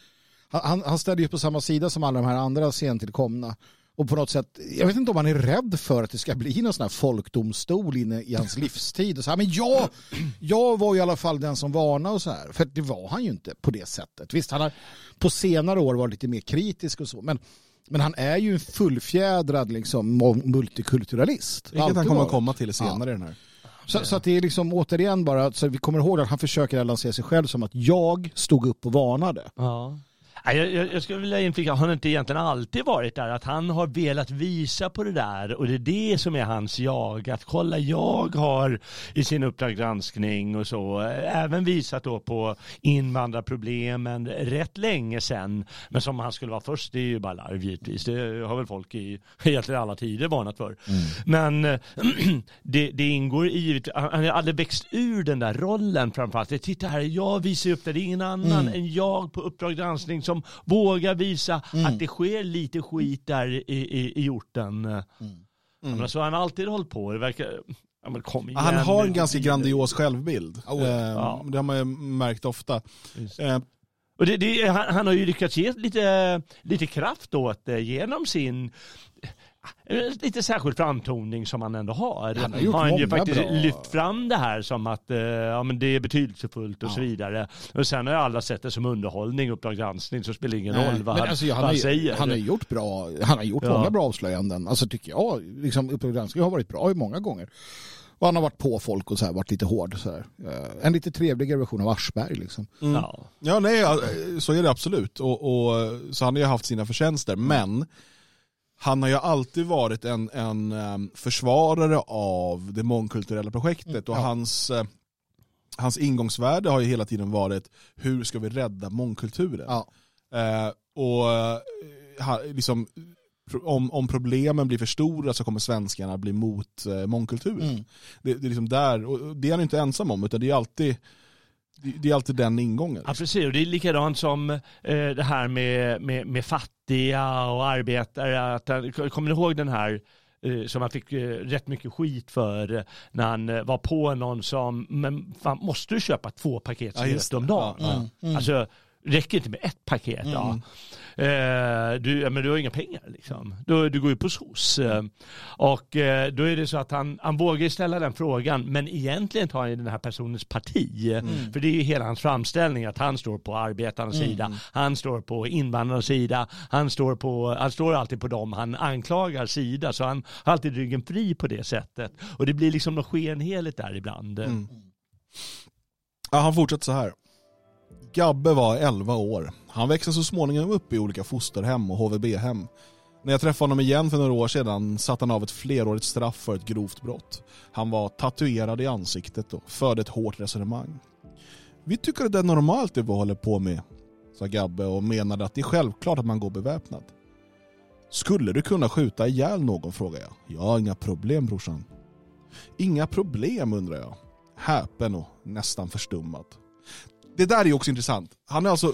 Han, han, han ställer ju på samma sida som alla de här andra sentillkomna. Och på något sätt, jag vet inte om han är rädd för att det ska bli någon sån här folkdomstol inne i hans <laughs> livstid. Och så här, men jag, jag var i alla fall den som varnade och så här. För det var han ju inte på det sättet. Visst, han har på senare år varit lite mer kritisk och så. Men, men han är ju en fullfjädrad liksom, multikulturalist. Vilket Alltid han kommer att komma till senare i den här. Så, så att det är liksom återigen bara, så vi kommer ihåg att han försöker lansera sig själv som att jag stod upp och varnade. Ja. Jag, jag, jag skulle vilja inflika, har det inte egentligen alltid varit där att han har velat visa på det där och det är det som är hans jag. Att kolla, jag har i sin Uppdrag granskning och så även visat då på invandrarproblemen rätt länge sedan. Men som han skulle vara först, det är ju bara larv givetvis. Det har väl folk i egentligen alla tider varnat för. Men eh, <clears throat> det, det ingår i, han har aldrig växt ur den där rollen framförallt. Titta här, jag visar upp det, det är ingen annan än jag på Uppdrag granskning som vågar visa att det sker lite skit där i, i, i orten. Mm. Men så har han alltid hållit på. Det verkar... Ja, kom igen, Han har en ganska grandios självbild. Oh, Eh, ja. Det har man ju märkt ofta. Eh, Och det, det, han, han har ju lyckats ge lite, lite kraft åt det genom sin eh, lite särskild framtoning som han ändå har. Han har gjort han ju faktiskt bra- lyft fram det här som att eh, ja, men det är betydelsefullt och så vidare. Och sen har alla sett det som underhållning, Uppdrag granskning, så spelar det ingen roll vad Men han, alltså, ja, vad han, han ju- säger. han har gjort bra, han har gjort Ja. många bra avslöjanden. Alltså tycker jag, liksom, Uppdrag granskning har varit bra i många gånger. Och han har varit på folk och så här, varit lite hård. Så här. Eh, En lite trevligare version av Aschberg liksom. Ja. Ja, nej, ja, så är det absolut. Och, och, så han har ju haft sina förtjänster. Men han har ju alltid varit en, en em, försvarare av det mångkulturella projektet. Och Ja. hans, eh, hans ingångsvärde har ju hela tiden varit hur ska vi rädda mångkulturen? Ja. Eh, och eh, ha- liksom, om, om problemen blir för stora så kommer svenskarna bli mot eh, mångkulturen. Mm. Det, det är liksom där, och det är han inte ensam om, utan det är alltid, det, är alltid den ingången. Ja precis, och det är likadant som eh, det här med, med, med fattiga och arbetare. Att, han- kommer ni ihåg den här eh, som han fick eh, rätt mycket skit för eh, när han var på någon som, men fan, måste du köpa två paket Ja, om dagen? Ja, ja. Mm. Mm. Alltså, räcker inte med ett paket? Ja. Eh, du, men du har inga pengar liksom. Du, du går ju på SOS. Eh, och eh, då är det så att han, han vågar ställa den frågan, men egentligen tar han ju den här personens parti. För det är ju hela hans framställning att han står på arbetarnas sida, han står på invandrarnas sida, han står, på, han står alltid på dem han anklagar sida, så han har alltid ryggen fri på det sättet. Och det blir liksom något skenheligt där ibland. Mm. Ja, han fortsätter så här. Gabbe var 11 år. Han växte så småningom upp i olika fosterhem och HVB-hem. När jag träffade honom igen för några år sedan satt han av ett flerårigt straff för ett grovt brott. Han var tatuerad i ansiktet och förde ett hårt resonemang. Vi tycker att det är normalt det vi håller på med, sa Gabbe och menade att det är självklart att man går beväpnad. Skulle du kunna skjuta ihjäl någon, frågade jag. Jag har inga problem brorsan. Inga problem, undrar jag häpen och nästan förstummad. Det där är ju också intressant. Han är alltså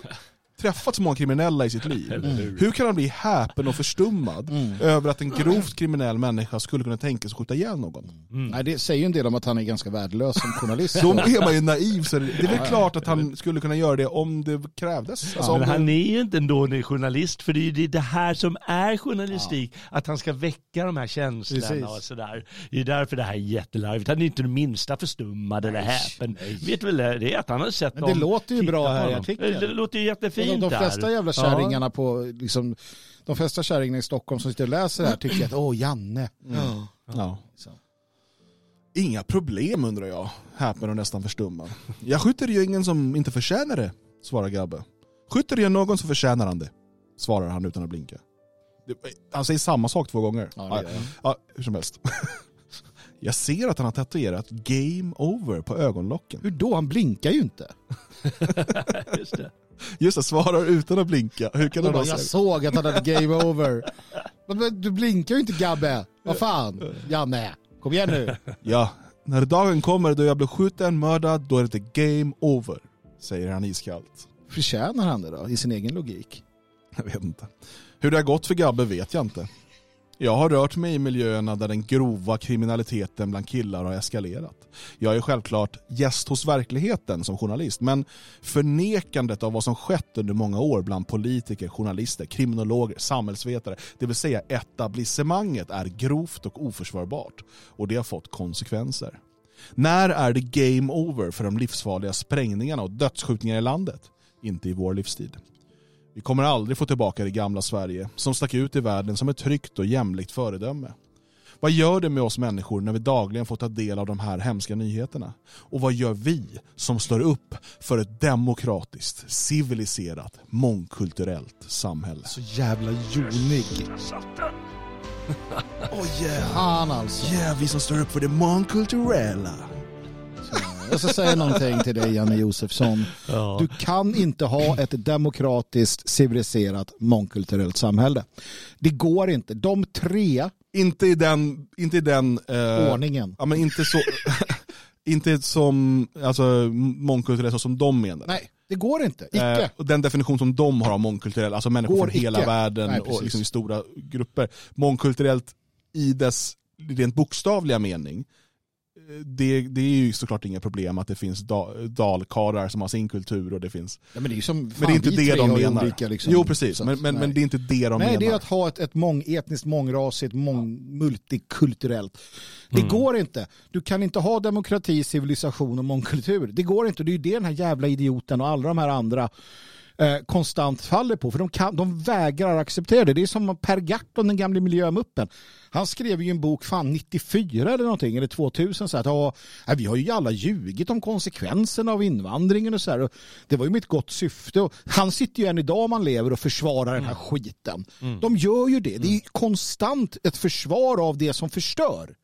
träffat så många kriminella i sitt liv. Eller hur? Kan han bli häpen och förstummad Mm. över att en grovt kriminell människa skulle kunna tänka sig skjuta ihjäl någon? Mm. Nej, det säger ju en del om att han är ganska värdelös som journalist. Då är man ju naiv, så det det är väl klart att han skulle kunna göra det om det krävdes. Alltså, om men han är ju inte en dålig journalist, för det är ju det- här som är journalistik, att han ska väcka de här känslorna Precis. och sådär. Det är därför det här är jättelarvigt. Han är inte det minsta förstummad eller häpen. Vet du väl det? Det är att han har sett Men det någon låter ju bra här i artikeln. Det låter ju jättefint de, de flesta där. jävla kärringarna på, liksom, de flesta kärringarna i Stockholm som sitter och läser det här tycker att åh, Janne. ja. Så. Inga problem undrar jag, häpen och nästan förstummad. Jag skjuter ju ingen som inte förtjänar det, svarar Gabbe. Skjuter jag någon som förtjänar han det, svarar han utan att blinka. Han säger samma sak två gånger. Ja, Ja, ja, hur som helst. <laughs> Jag ser att han har tatuerat game over på ögonlocken. Hur då? Han blinkar ju inte. <laughs> Just det. Just det, svarar utan att blinka. Hur kan vara bara, jag så? såg att han hade game <laughs> over. Men, du blinkar ju inte Gabbe. Vad fan? Janne, kom igen nu. Ja, när dagen kommer då jag blir skjuten, mördad, då är det game over. Säger han iskallt. Förtjänar han det då i sin egen logik? Jag vet inte. Hur det har gått för Gabbe vet jag inte. Jag har rört mig i miljöerna där den grova kriminaliteten bland killar har eskalerat. Jag är självklart gäst hos verkligheten som journalist, men förnekandet av vad som skett under många år bland politiker, journalister, kriminologer, samhällsvetare, det vill säga etablissemanget, är grovt och oförsvarbart. Och det har fått konsekvenser. När är det game over för de livsfarliga sprängningarna och dödsskjutningarna i landet? Inte i vår livstid. Vi kommer aldrig få tillbaka det gamla Sverige som stack ut i världen som ett tryggt och jämlikt föredöme. Vad gör det med oss människor när vi dagligen får ta del av de här hemska nyheterna? Och vad gör vi som står upp för ett demokratiskt, civiliserat, mångkulturellt samhälle? Så jävla jonig. Oh yeah, Han alltså. yeah, vi som står upp för det mångkulturella. Jag ska säga någonting till dig Janne Josefsson. Ja. Du kan inte ha ett demokratiskt, civiliserat, mångkulturellt samhälle. Det går inte. De tre Inte i den, inte i den eh, ordningen. Ja men inte så, <laughs> inte som, alltså mångkulturellt så som de menar. Nej, det går inte. Icke. Eh, och den definition som de har av mångkulturell, alltså människor Går från hela icke. världen Nej, och liksom i stora grupper. Mångkulturellt i dess rent bokstavliga mening, eh, det, det är ju såklart inga problem att det finns da, dalkarlar som har sin kultur och det finns... Ja, men det är ju som Men det är inte det de menar. olika, liksom, jo precis, så men, men, nej. men det är inte det de Nej, menar. det är att ha ett, ett mångetniskt, mångrasigt, mång, multikulturellt. Det går inte. Du kan inte ha demokrati, civilisation och mångkultur. Det går inte. Det är ju det den här jävla idioten och alla de här andra eh, konstant faller på. För de, kan, de vägrar acceptera det. Det är som Per Gahrton, den gamla miljömuppen. Han skrev ju en bok, fan 94 eller någonting, eller 2000, så att ja, vi har ju alla ljugit om konsekvenserna av invandringen och så här. Och det var ju med ett gott syfte. Och han sitter ju än idag om man lever och försvarar den här skiten. De gör ju det. Det är ju konstant ett försvar av det som förstör.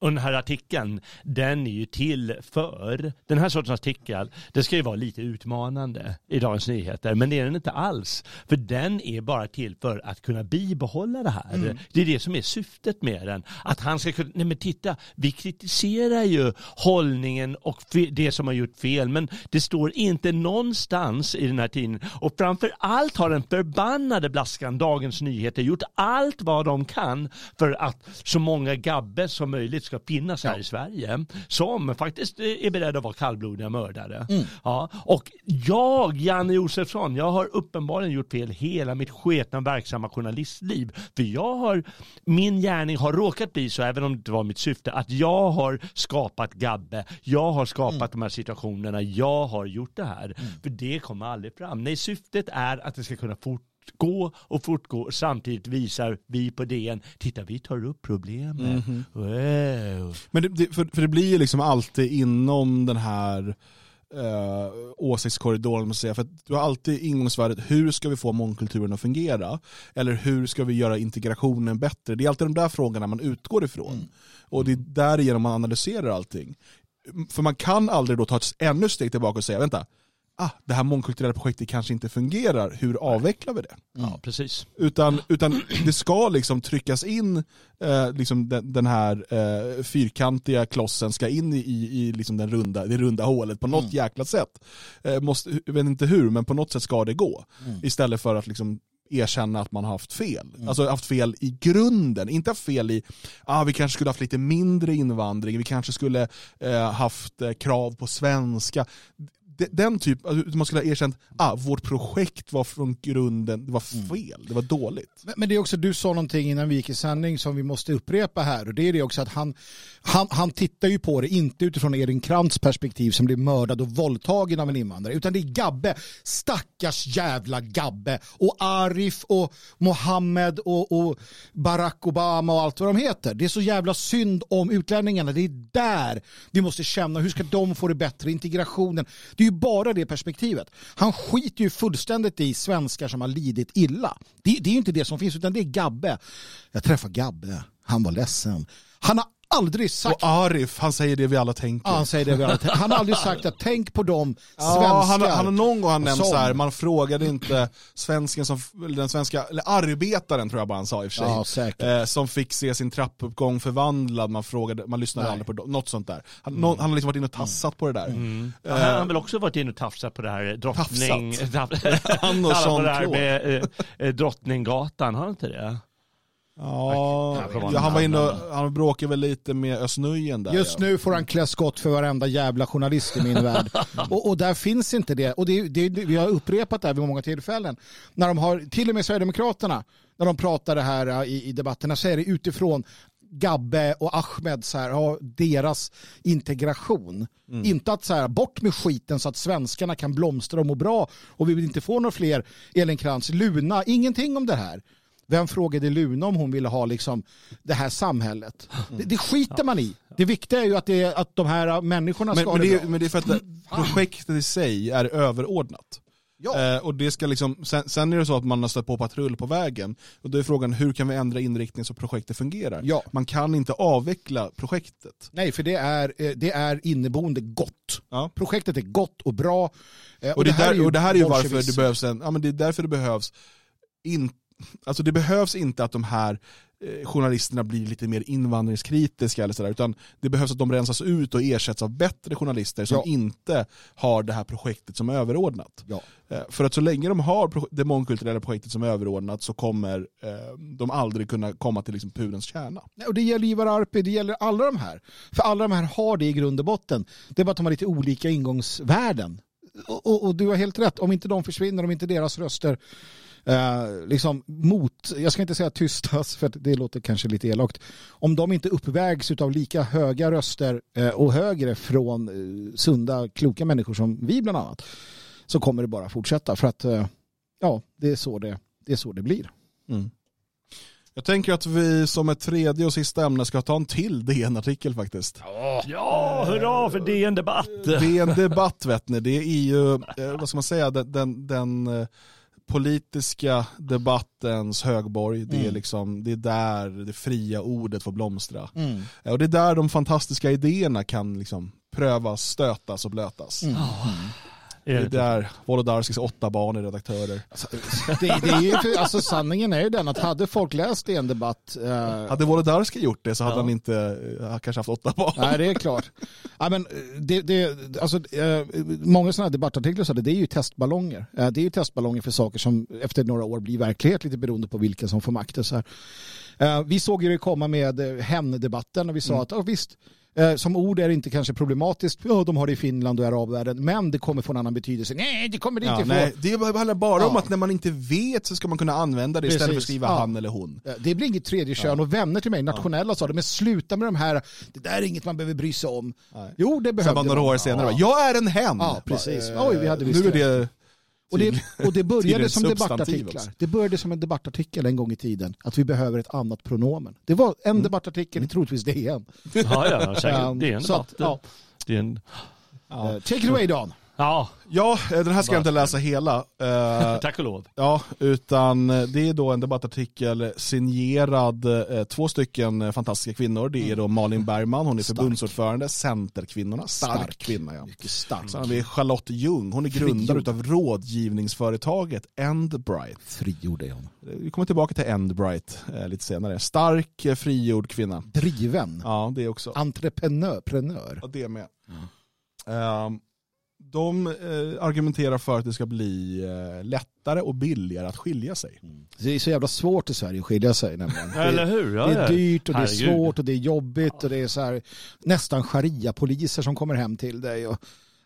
Och den här artikeln, den är ju till för, den här sortens artikel, det ska ju vara lite utmanande i Dagens Nyheter, men det är den inte alls. För den är bara till för att kunna bibehålla det här. Det är det som är syftet med den. Att han ska kunna, nej men titta, vi kritiserar ju hållningen och det som har gjort fel, men det står inte någonstans i den här tidningen. Och framför allt har den förbannade blaskan Dagens Nyheter gjort allt vad de kan för att så många gabbe som möjligt ska finnas här i Sverige som faktiskt är beredda att vara kallblodiga mördare. Ja, och jag, Janne Josefsson, jag har uppenbarligen gjort fel hela mitt sketna verksamma journalistliv. För jag har, min gärning har råkat bli så, även om det var mitt syfte, att jag har skapat Gabbe, jag har skapat de här situationerna, jag har gjort det här. För det kommer aldrig fram. Nej, syftet är att det ska kunna fort gå och fortgå. Samtidigt visar vi på DN, titta vi tar upp problemet. Wow. Men det, det, för, för det blir ju liksom alltid inom den här eh, åsiktskorridoren, man säger. för att du har alltid ingångsvärdet, hur ska vi få mångkulturen att fungera? Eller hur ska vi göra integrationen bättre? Det är alltid de där frågorna man utgår ifrån. Och det är därigenom man analyserar allting. För man kan aldrig då ta ett ännu steg tillbaka och säga, vänta, ah, det här mångkulturella projektet kanske inte fungerar, hur avvecklar vi det? Ja, precis. Utan, utan det ska liksom tryckas in, eh, liksom den, den här eh, fyrkantiga klossen ska in i, i, i liksom den runda, det runda hålet på något jäkla sätt. Eh, måste, jag vet inte hur, men på något sätt ska det gå. Istället för att liksom erkänna att man har haft fel. Alltså haft fel i grunden, inte haft fel i, ah, vi kanske skulle haft lite mindre invandring, vi kanske skulle eh, haft eh, krav på svenska. De- Den typ, alltså, man skulle ha erkänt, ah, vårt projekt var från grunden, det var fel, det var dåligt. Men- Men det är också, du sa någonting innan vi gick i sändning som vi måste upprepa här och det är det också att han, han, han tittar ju på det inte utifrån Erin Krantz perspektiv som blev mördad och våldtagen av en invandrare utan det är Gabbe, stackars jävla Gabbe och Arif och Mohammed och, och Barack Obama och allt vad de heter. Det är så jävla synd om utlänningarna, det är där vi måste känna hur ska de få det bättre, integrationen. Det det är ju bara det perspektivet. Han skiter ju fullständigt i svenskar som har lidit illa. Det, det är ju inte det som finns utan det är Gabbe. Jag träffade Gabbe, han var ledsen. Han har aldrig sagt... Och Arif, han säger det vi alla tänker. Ja, han säger det vi alla tänker. Han har aldrig sagt att tänk på dem svenskar. <laughs> Ja, han, har- han har någon gång han nämnt som- så här, man frågade inte svensken som, den svenska, eller arbetaren tror jag bara han sa i och för sig. Ja, säkert. eh, som fick se sin trappuppgång förvandlad, man frågade, man lyssnade Nej. aldrig på dem, något sånt där. Han, någon, han har liksom varit inne och tassat på det där. Ja, han har väl också varit inne och tafsat på det här drottning... <laughs> Tafsat. Han och Jean-Claude. med eh, eh, Drottninggatan, har han inte det? Ja, ja, han var inne och, han bråkade väl lite med Östnöjen där. Just ja. nu får han klä skott för varenda jävla journalist i min värld. <laughs> Och, och där finns inte det. Och det, det, vi har upprepat det här vid många tillfällen. När de har, till och med Sverigedemokraterna, när de pratar det här äh, i, i debatterna så är det utifrån Gabbe och Ahmed, så här, ja, deras integration. Inte att så här, bort med skiten så att svenskarna kan blomstra och må bra och vi vill inte få några fler Elin Krantz, Luna, ingenting om det här. Vem frågade Luna om hon ville ha liksom det här samhället? Det, det skiter man i. Det viktiga är ju att, det, att de här människorna Men, ska men, ha det det, bra. men det är för att det, projektet i sig är överordnat. Ja. Eh, och det ska liksom, sen, sen är det så att man har stött på patrull på vägen. Och då är frågan hur kan vi ändra inriktning så projektet fungerar? Ja. Man kan inte avveckla projektet. Nej, för det är, eh, det är inneboende gott. Ja. Projektet är gott och bra. Eh, Och, det, där, och det här är ju varför det behövs en, ja men det är därför det behövs in, alltså det behövs inte att de här eh, journalisterna blir lite mer invandringskritiska eller sådär, utan det behövs att de rensas ut och ersätts av bättre journalister som Ja. inte har det här projektet som överordnat. Ja. Eh, För att så länge de har det mångkulturella projektet som överordnat så kommer eh, de aldrig kunna komma till liksom pudelns kärna. Nej, Och det gäller Ivar Arpi, det gäller alla de här. För alla de här har det i grund och botten. Det är bara att de har lite olika ingångsvärden. Och, och, och du har helt rätt, om inte de försvinner, om inte deras röster eh, liksom mot, jag ska inte säga tystas för det låter kanske lite elakt, om de inte uppvägs av lika höga röster eh, och högre från eh, sunda, kloka människor som vi bland annat, så kommer det bara fortsätta för att eh, ja, det är så det, det, är så det blir. Jag tänker att vi som ett tredje och sista ämne ska ta en till DN-artikel faktiskt. Ja, hurra för DN Debatt! Det är en debatt vet ni, det är ju, eh, vad ska man säga, den, den, den eh, politiska debattens högborg. Det är, Mm. liksom, det är där det fria ordet får blomstra. Eh, Och det är där de fantastiska idéerna kan liksom prövas, stötas och blötas. Mm. Det är där Wolodarskis åtta barn är redaktörer. Det, det är ju, alltså, sanningen är ju den att hade folk läst en debatt eh, Hade Wolodarski gjort det så hade Ja. han inte eh, kanske haft åtta barn. Nej, det är klart. Ja, men eh, det, det, alltså, eh, många sådana här debattartiklar så det, det är ju testballonger. Eh, Det är ju testballonger för saker som efter några år blir verklighet, lite beroende på vilka som får makten. Så här. Eh, Vi såg ju det komma med hämnddebatten och vi sa att ja, visst, eh, som ord är det inte kanske problematiskt. Ja, de har det i Finland och arabvärlden, men det kommer få en annan betydelse. Nej, det kommer det Ja, inte nej, få. det handlar bara om Ja. att när man inte vet så ska man kunna använda det istället för att Precis, skriva ja. han eller hon. Eh, Det blir inget tredje kön och vänner till mig, nationella sa det, men sluta med de här, det där är inget man behöver bry sig om. Nej. Jo, det behövde bara några man. år senare, jag är en hen! Ja, precis. Oj, vi hade visst nu är det. Det Och det, och det började som debattartiklar. också. Det började som en debattartikel en gång i tiden. Att vi behöver ett annat pronomen. Det var en debattartikel i troligtvis DN. Ja, ja, säkert. <laughs> Um, DN så Debatt. att, ja. Det är en... Eh, Take it away Dan. Ja, Ja, eh, den här ska jag inte läsa hela. Eh, <laughs> tack och lov. ja, utan eh, det är då en debattartikel signerad två stycken fantastiska kvinnor. Det är då Malin Bergman, hon är Stark. förbundsordförande, Centerkvinnorna, stark, Stark. kvinna ja. Mycket starkt. Sen har vi Charlotte Ljung, hon är grundare av rådgivningsföretaget Endbright. Frigjord är hon. Vi kommer tillbaka till Endbright lite senare. Stark, frigjord kvinna. Driven. Ja, det också. Entreprenör. Prenör. Ja, det med. Ehm, de eh, argumenterar för att det ska bli eh, lättare och billigare att skilja sig. Det är så jävla svårt i Sverige att skilja sig nämligen. Eller Det, hur? Ja, det ja. är dyrt och det är Herregud. svårt och det är jobbigt och det är så här, nästan sharia-poliser som kommer hem till dig. Och,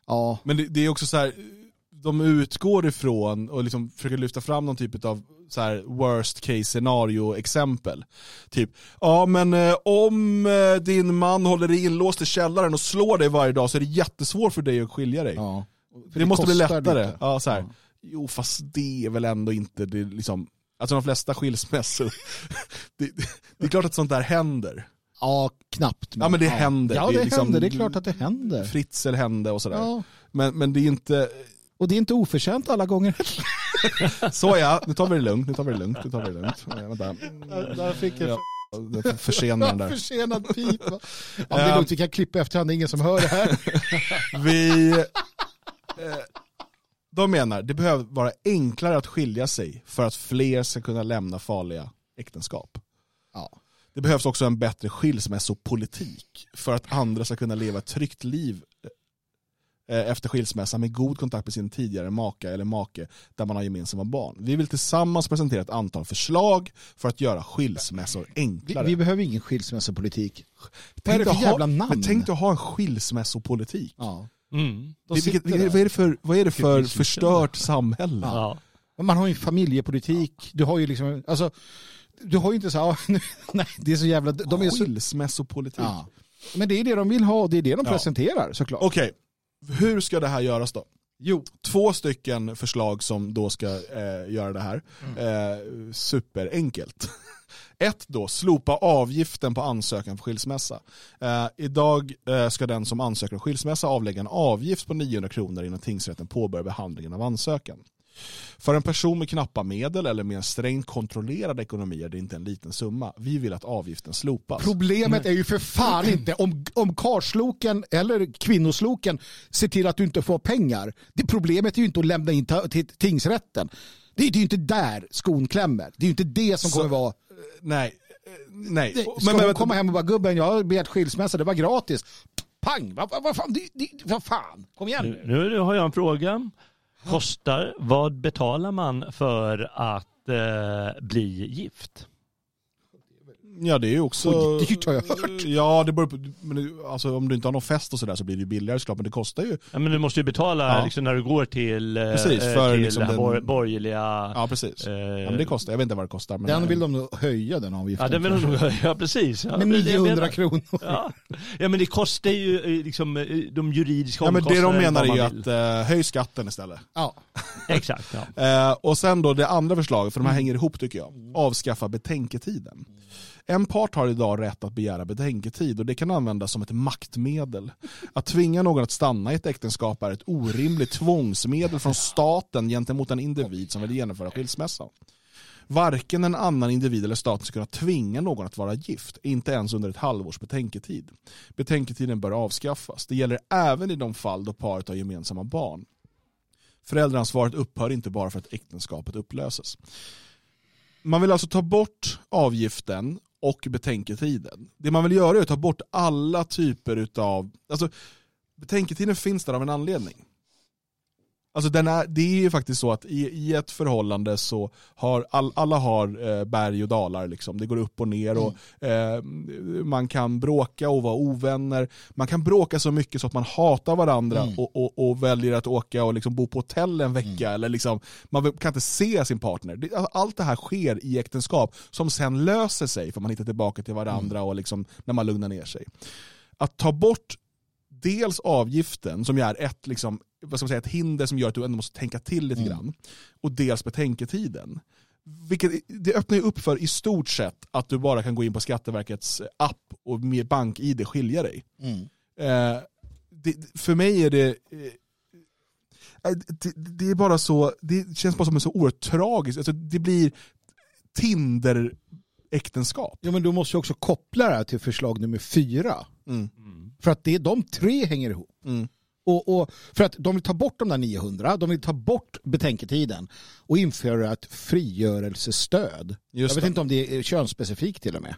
ja, Men det, det är också så här, de utgår ifrån och liksom försöker lyfta fram någon typ av så här worst case scenario exempel. Typ, ja men eh, om eh, din man håller dig inlåst i källaren och slår dig varje dag så är det jättesvårt för dig att skilja dig. ja. För det, måste bli lättare. lite. Ja, så här. Ja. Jo fast det är väl ändå inte det liksom, alltså de flesta skilsmässor, <laughs> det, det är klart att sånt där händer. Ja, knappt. Ja, men det händer. Ja, Det det, liksom- händer. Det är klart att det händer. Fritzl hände och sådär. Ja. Men, men det är inte, Och det är inte oförtjänt alla gånger. <laughs> så ja, nu tar vi det lugnt, nu tar vi det lugnt, nu tar vi det lugnt. Ja, vänta. Där fick jag... Ja. Försena den där. <laughs> Försenad pipa. Ja, det är lugnt, vi kan klippa efterhand, det är ingen som hör det här. <laughs> Vi... Eh, de menar det behöver vara enklare att skilja sig för att fler ska kunna lämna farliga äktenskap. Ja. Det behövs också en bättre skilsmässopolitik för att andra ska kunna leva ett tryggt liv efter skilsmässa med god kontakt med sin tidigare maka eller make där man har gemensamma barn. Vi vill tillsammans presentera ett antal förslag för att göra skilsmässor Vi, enklare. vi behöver ingen skilsmässopolitik. Vad är Tänk det för ha- jävla namn? Men tänk dig att ha en skilsmässopolitik. Ja. Mm. Vilket, vad är det för, vad är det för förstört samhälle? Ja. Man har ju familjepolitik, du har ju liksom, alltså, du har ju inte så <laughs> här, nej det är så jävla, de är så, Skilsmässopolitik. ja. Men det är det de vill ha och det är det de Ja. presenterar såklart. Okej, hur ska det här göras då? jo. Två stycken förslag som då ska eh, göra det här. Eh, superenkelt. <laughs> Ett då, slopa avgiften på ansökan för skilsmässa. Eh, idag eh, ska den som ansöker om skilsmässa avlägga en avgift på 900 kronor innan tingsrätten påbörjar behandlingen av ansökan. För en person med knappa medel eller med en strängt kontrollerad ekonomi är det inte en liten summa. Vi vill att avgiften slopas. Problemet är ju för fan <clears throat> inte om, om karsloken eller kvinnosloken ser till att du inte får pengar. Det problemet är ju inte att lämna in till tingsrätten. Det är ju inte där skon klämmer. Det är ju inte det som Så- kommer vara... Nej. eh, Nej. Ska Men- men- hon komma hem och bara gubben jag har begärt skilsmässa, det var gratis. Pang! Vad vad- vad fan? Det, det, vad fan? Kom igen Nu, nu. nu har jag en fråga. Kostar, vad betalar man för att eh, bli gift? Ja det är ju också... Oj, dyrt har jag hört. Ja det beror på, men alltså, om du inte har någon fest och sådär så blir det ju billigare såklart men det kostar ju. Ja, men du måste ju betala Ja. liksom, när du går till, eh, Precis, eh, för till liksom den- bor- borgerliga... Ja precis. eh, Ja, men det kostar, jag vet inte vad det kostar. Men Den vill de höja den avgiften. Ja, den vill de nog Ja, precis. Ja, Med det är det jag 900 menar. kronor. Ja. ja, men det kostar ju eh, liksom de juridiska ja, men det de omkostnaderna menar är ju att eh, höj skatten istället. Ja. <laughs> Exakt, ja. Och sen då det andra förslaget, för de här hänger ihop tycker jag. Avskaffa betänketiden. En part har idag rätt att begära betänketid och det kan användas som ett maktmedel. Att tvinga någon att stanna i ett äktenskap är ett orimligt tvångsmedel från staten gentemot en individ som vill genomföra skilsmässan. Varken en annan individ eller staten ska kunna tvinga någon att vara gift, inte ens under ett halvårs betänketid. Betänketiden bör avskaffas. Det gäller även i de fall då paret har gemensamma barn. Föräldraansvaret upphör inte bara för att äktenskapet upplöses. Man vill alltså ta bort avgiften och betänketiden. Det man vill göra är att ta bort alla typer av... Alltså, betänketiden finns där av en anledning. Alltså den är, det är ju faktiskt så att i, i ett förhållande så har all, alla har eh, berg och dalar. Liksom. Det går upp och ner och eh, man kan bråka och vara ovänner. Man kan bråka så mycket så att man hatar varandra Mm. och, och, och väljer att åka och liksom bo på hotell en vecka. Eller liksom, man kan inte se sin partner. Alltså, allt det här sker i äktenskap som sen löser sig för man hittar tillbaka till varandra och liksom, när man lugnar ner sig. Att ta bort dels avgiften som är ett, liksom, vad ska man säga, ett hinder som gör att du ändå måste tänka till lite Mm. grann. Och dels betänketiden. Vilket, det öppnar ju upp för i stort sett att du bara kan gå in på Skatteverkets app och med bank-id skilja dig. Mm. Eh, det, för mig är det, eh, det, det är bara så, det känns bara som så oerhört tragiskt. Alltså, det blir Tinder-äktenskap. Ja, men du måste ju också koppla det här till förslag nummer fyra. Mm. För att det, de tre hänger ihop. Mm. Och, och för att de vill ta bort de där 900, de vill ta bort betänketiden och införa ett frigörelsestöd. Just jag vet det. inte om det är könsspecifikt till och med.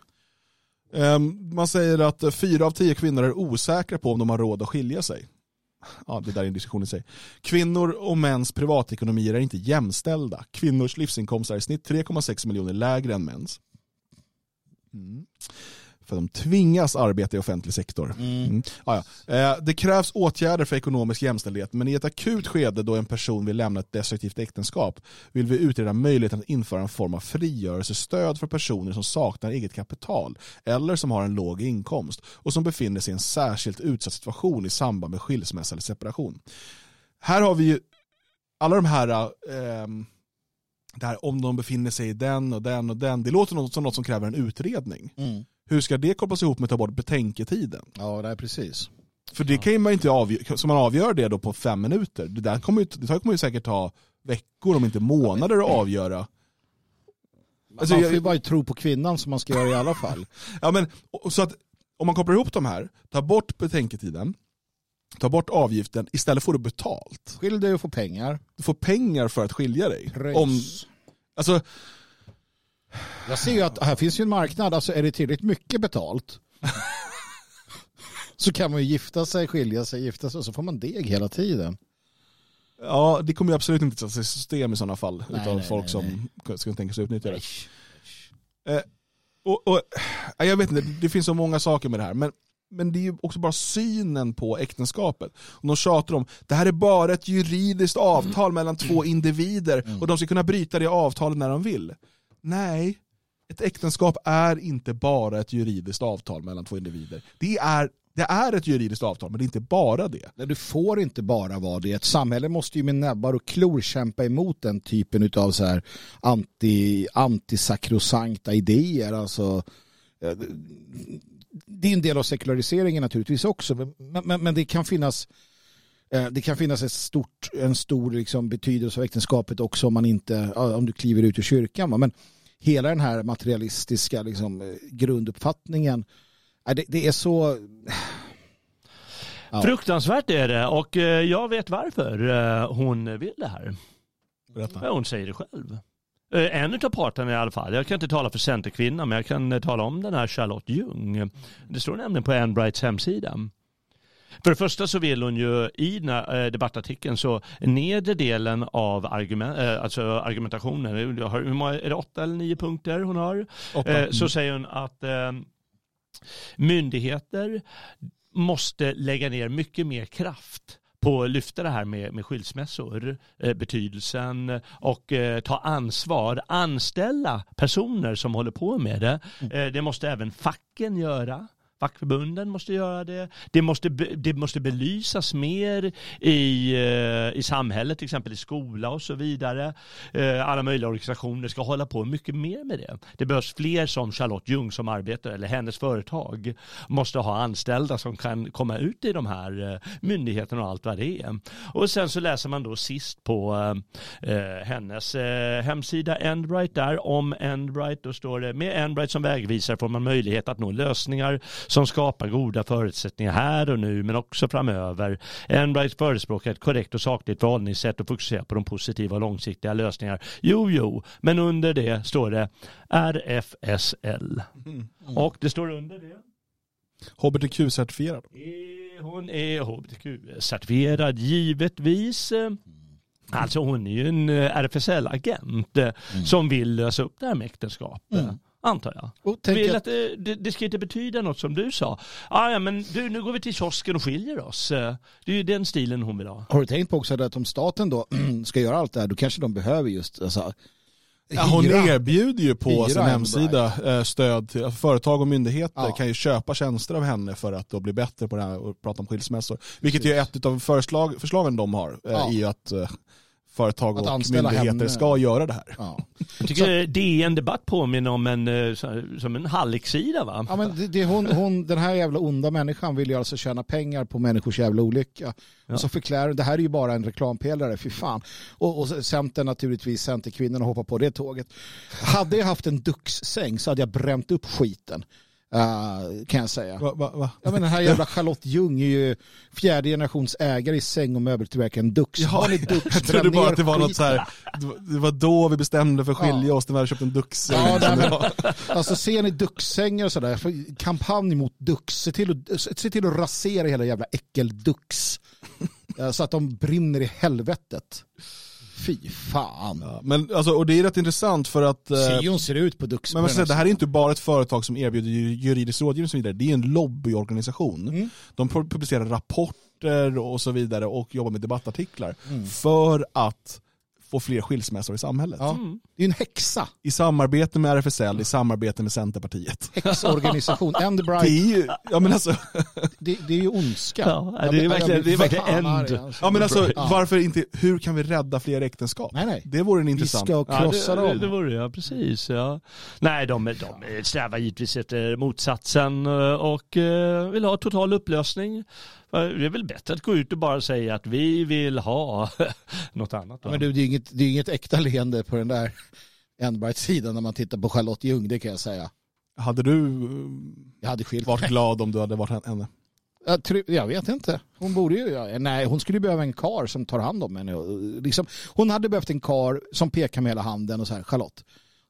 Ehm, Man säger att fyra av tio kvinnor är osäkra på om de har råd att skilja sig. Ja, det där är en diskussion i sig. Kvinnor och mäns privatekonomier är inte jämställda. Kvinnors livsinkomst är i snitt 3,6 miljoner lägre än mäns. Mm. För de tvingas arbeta i offentlig sektor. Mm. Ja. Eh, Det krävs åtgärder för ekonomisk jämställdhet, men i ett akut skede då en person vill lämna ett destruktivt äktenskap vill vi utreda möjligheten att införa en form av frigörelsestöd för personer som saknar eget kapital eller som har en låg inkomst och som befinner sig i en särskilt utsatt situation i samband med skilsmässa eller separation. Här har vi ju alla de här ehm, det här om de befinner sig i den och den och den. Det låter som något som kräver en utredning. Hur ska det kopplas ihop med att ta bort betänketiden? Ja, det är precis. För det kan ju man inte avgöra, så man avgör det då på fem minuter. Det där kommer ju, det kommer ju säkert ta veckor om inte månader att avgöra. Alltså, man jag- får ju bara tro på kvinnan som man ska göra i alla fall. <laughs> Ja, men, så att om man kopplar ihop de här, ta bort betänketiden, ta bort avgiften, istället får du betalt. Skilj dig och få pengar. Du får pengar för att skilja dig. Pröjs. Om, alltså, Jag ser ju att här finns ju en marknad, alltså är det tillräckligt mycket betalt så kan man ju gifta sig, skilja sig, gifta sig och så får man deg hela tiden. ja, det kommer ju absolut inte sätta sig i system i sådana fall Nej, utav nej, folk nej, som ska tänka sig utnyttja det. Eh, och, och, jag vet inte, det finns så många saker med det här. Men, men det är ju också bara synen på äktenskapet. Och de tjatar om det här är bara ett juridiskt avtal mellan två individer och de ska kunna bryta det avtalet när de vill. Nej, ett äktenskap är inte bara ett juridiskt avtal mellan två individer. Det är, det är ett juridiskt avtal, men det är inte bara det. Nej, Du får inte bara vara det. Ett samhälle måste ju med näbbar och klor kämpa emot den typen av så här anti, antisakrosankta idéer. Alltså, eh, det är en del av sekulariseringen naturligtvis också, men, men, men det kan finnas det kan finnas ett stort, en stor liksom betydelse av äktenskapet också om man inte, om du kliver ut ur kyrkan. va. Men hela den här materialistiska liksom, eh, grunduppfattningen, eh, det, det är så... Ja. Fruktansvärt är det och eh, jag vet varför eh, hon vill det här. Berätta. Hon säger det själv. Eh, En av parterna i alla fall, jag kan inte tala för Centerkvinnan men jag kan eh, tala om den här Charlotte Ljung. Det står nämligen på Anne Brights hemsida. För det första så vill hon ju i den här eh, debattartikeln så nedre delen av argument, eh, alltså argumentationen, hur många- är det åtta eller nio punkter hon har? Åtta. Eh, så säger hon att myndigheter måste lägga ner mycket mer kraft på att lyfta det här med, med skilsmässor, eh, betydelsen och eh, ta ansvar, anställa personer som håller på med det. Eh, det måste även facken göra. Fackförbunden måste göra det. Det måste, det måste belysas mer i, eh, i samhället, till exempel i skola och så vidare. Eh, alla möjliga organisationer ska hålla på mycket mer med det. Det behövs fler som Charlotte Ljung som arbetar, eller hennes företag, måste ha anställda som kan komma ut i de här eh, myndigheterna och allt vad det är. Och sen så läser man då sist på eh, hennes eh, hemsida Endbright där om Endbright. Då står det med Endbright som vägvisare får man möjlighet att nå lösningar som skapar goda förutsättningar här och nu men också framöver. Endbright förespråkar ett korrekt och sakligt förhållningssätt och fokuserar på de positiva och långsiktiga lösningar. Jo, jo, men under det står det RFSL. Och det står under det HBTQ-certifierad. Eh, Hon är hbtq-certifierad givetvis. Eh, Alltså hon är ju en eh, RFSL-agent eh, som vill lösa upp det här med äktenskap. Mm. Antar jag. Och tänk Vill att, att det, det, det ska inte betyda något som du sa. Ah, ja, men du, nu går vi till kiosken och skiljer oss. Eh, Det är ju den stilen hon vill ha. har du tänkt på också att om staten då <clears throat> ska göra allt det här, då kanske de behöver just alltså, Ja, hon erbjuder ju på Hyra sin hemsida eh, stöd till alltså företag och myndigheter Ja. kan ju köpa tjänster av henne för att då bli bättre på det här och prata om skilsmässor. Vilket ju är ett av förslag, förslagen de har eh, Ja. i att eh, företag Att och anställa myndigheter henne. ska göra det här. Ja. Jag tycker DN Debatt påminner om en, eh, som en hallicksida va? Ja, men det, det, hon, hon, den här jävla onda människan vill ju alltså tjäna pengar på människors jävla olycka. Ja. Och så förklarar det här är ju bara en reklampelare, fy fan. Och, och Centern naturligtvis, Centerkvinnorna hoppar på det tåget. Hade jag haft en duxsäng så hade jag bränt upp skiten. Eh, kan jag säga. Va, va, va? Ja, men den här jävla Charlotte Ljung är ju fjärde generations ägare i säng och möbeltillverkaren Dux. Har ni Dux, <laughs> jag trodde bara att det var något skiten. så här, det var- då vi bestämde för att skilja Ja. oss när vi hade köpt en Dux. Ja, men, alltså ser ni Dux-sängar och sådär, kampanj mot Dux, se till, att, se till att rasera hela jävla äckel-Dux. <laughs> Eh, Så att de brinner i helvetet. Fy fan. Ja, men alltså, och det är rätt intressant för att eh, hon ser ut på Dux. Men säga, det här är inte bara ett företag som erbjuder ju- juridisk rådgivning och så vidare. Det är en lobbyorganisation. Mm. De pu- publicerar rapporter och så vidare och jobbar med debattartiklar Mm. för att få fler skilsmässor i samhället. Ja. Mm. Det är en häxa. I samarbete med RFSL, i samarbete med Centerpartiet. Häxorganisation. And the Det Bright. är ju, ja men alltså, Det, det är ju ondska. Ja, det är Jag blir- jag verkligen- det är verkligen end. alltså. ja, men alltså Ja. varför inte, hur kan vi rädda fler äktenskap? Nej, nej. Det vore en Vi intressant. ska krossa det, det, dem. det vore ja, precis. Ja. Nej, de, de strävar givetvis efter motsatsen eh, och eh, vill ha total upplösning. Det är väl bättre att gå ut och bara säga att vi vill ha <laughs> något annat. Då. Men du, det är inget, det är inget äkta leende på den där Enbright-sidan när man tittar på Charlotte Ljung, det kan jag säga. Hade du Jag hade skilt varit glad om du hade varit henne? Jag, tror, jag vet inte. Hon borde ju, nej hon skulle behöva en kar som tar hand om henne. Liksom, hon hade behövt en kar som pekar med hela handen och så här, Charlotte,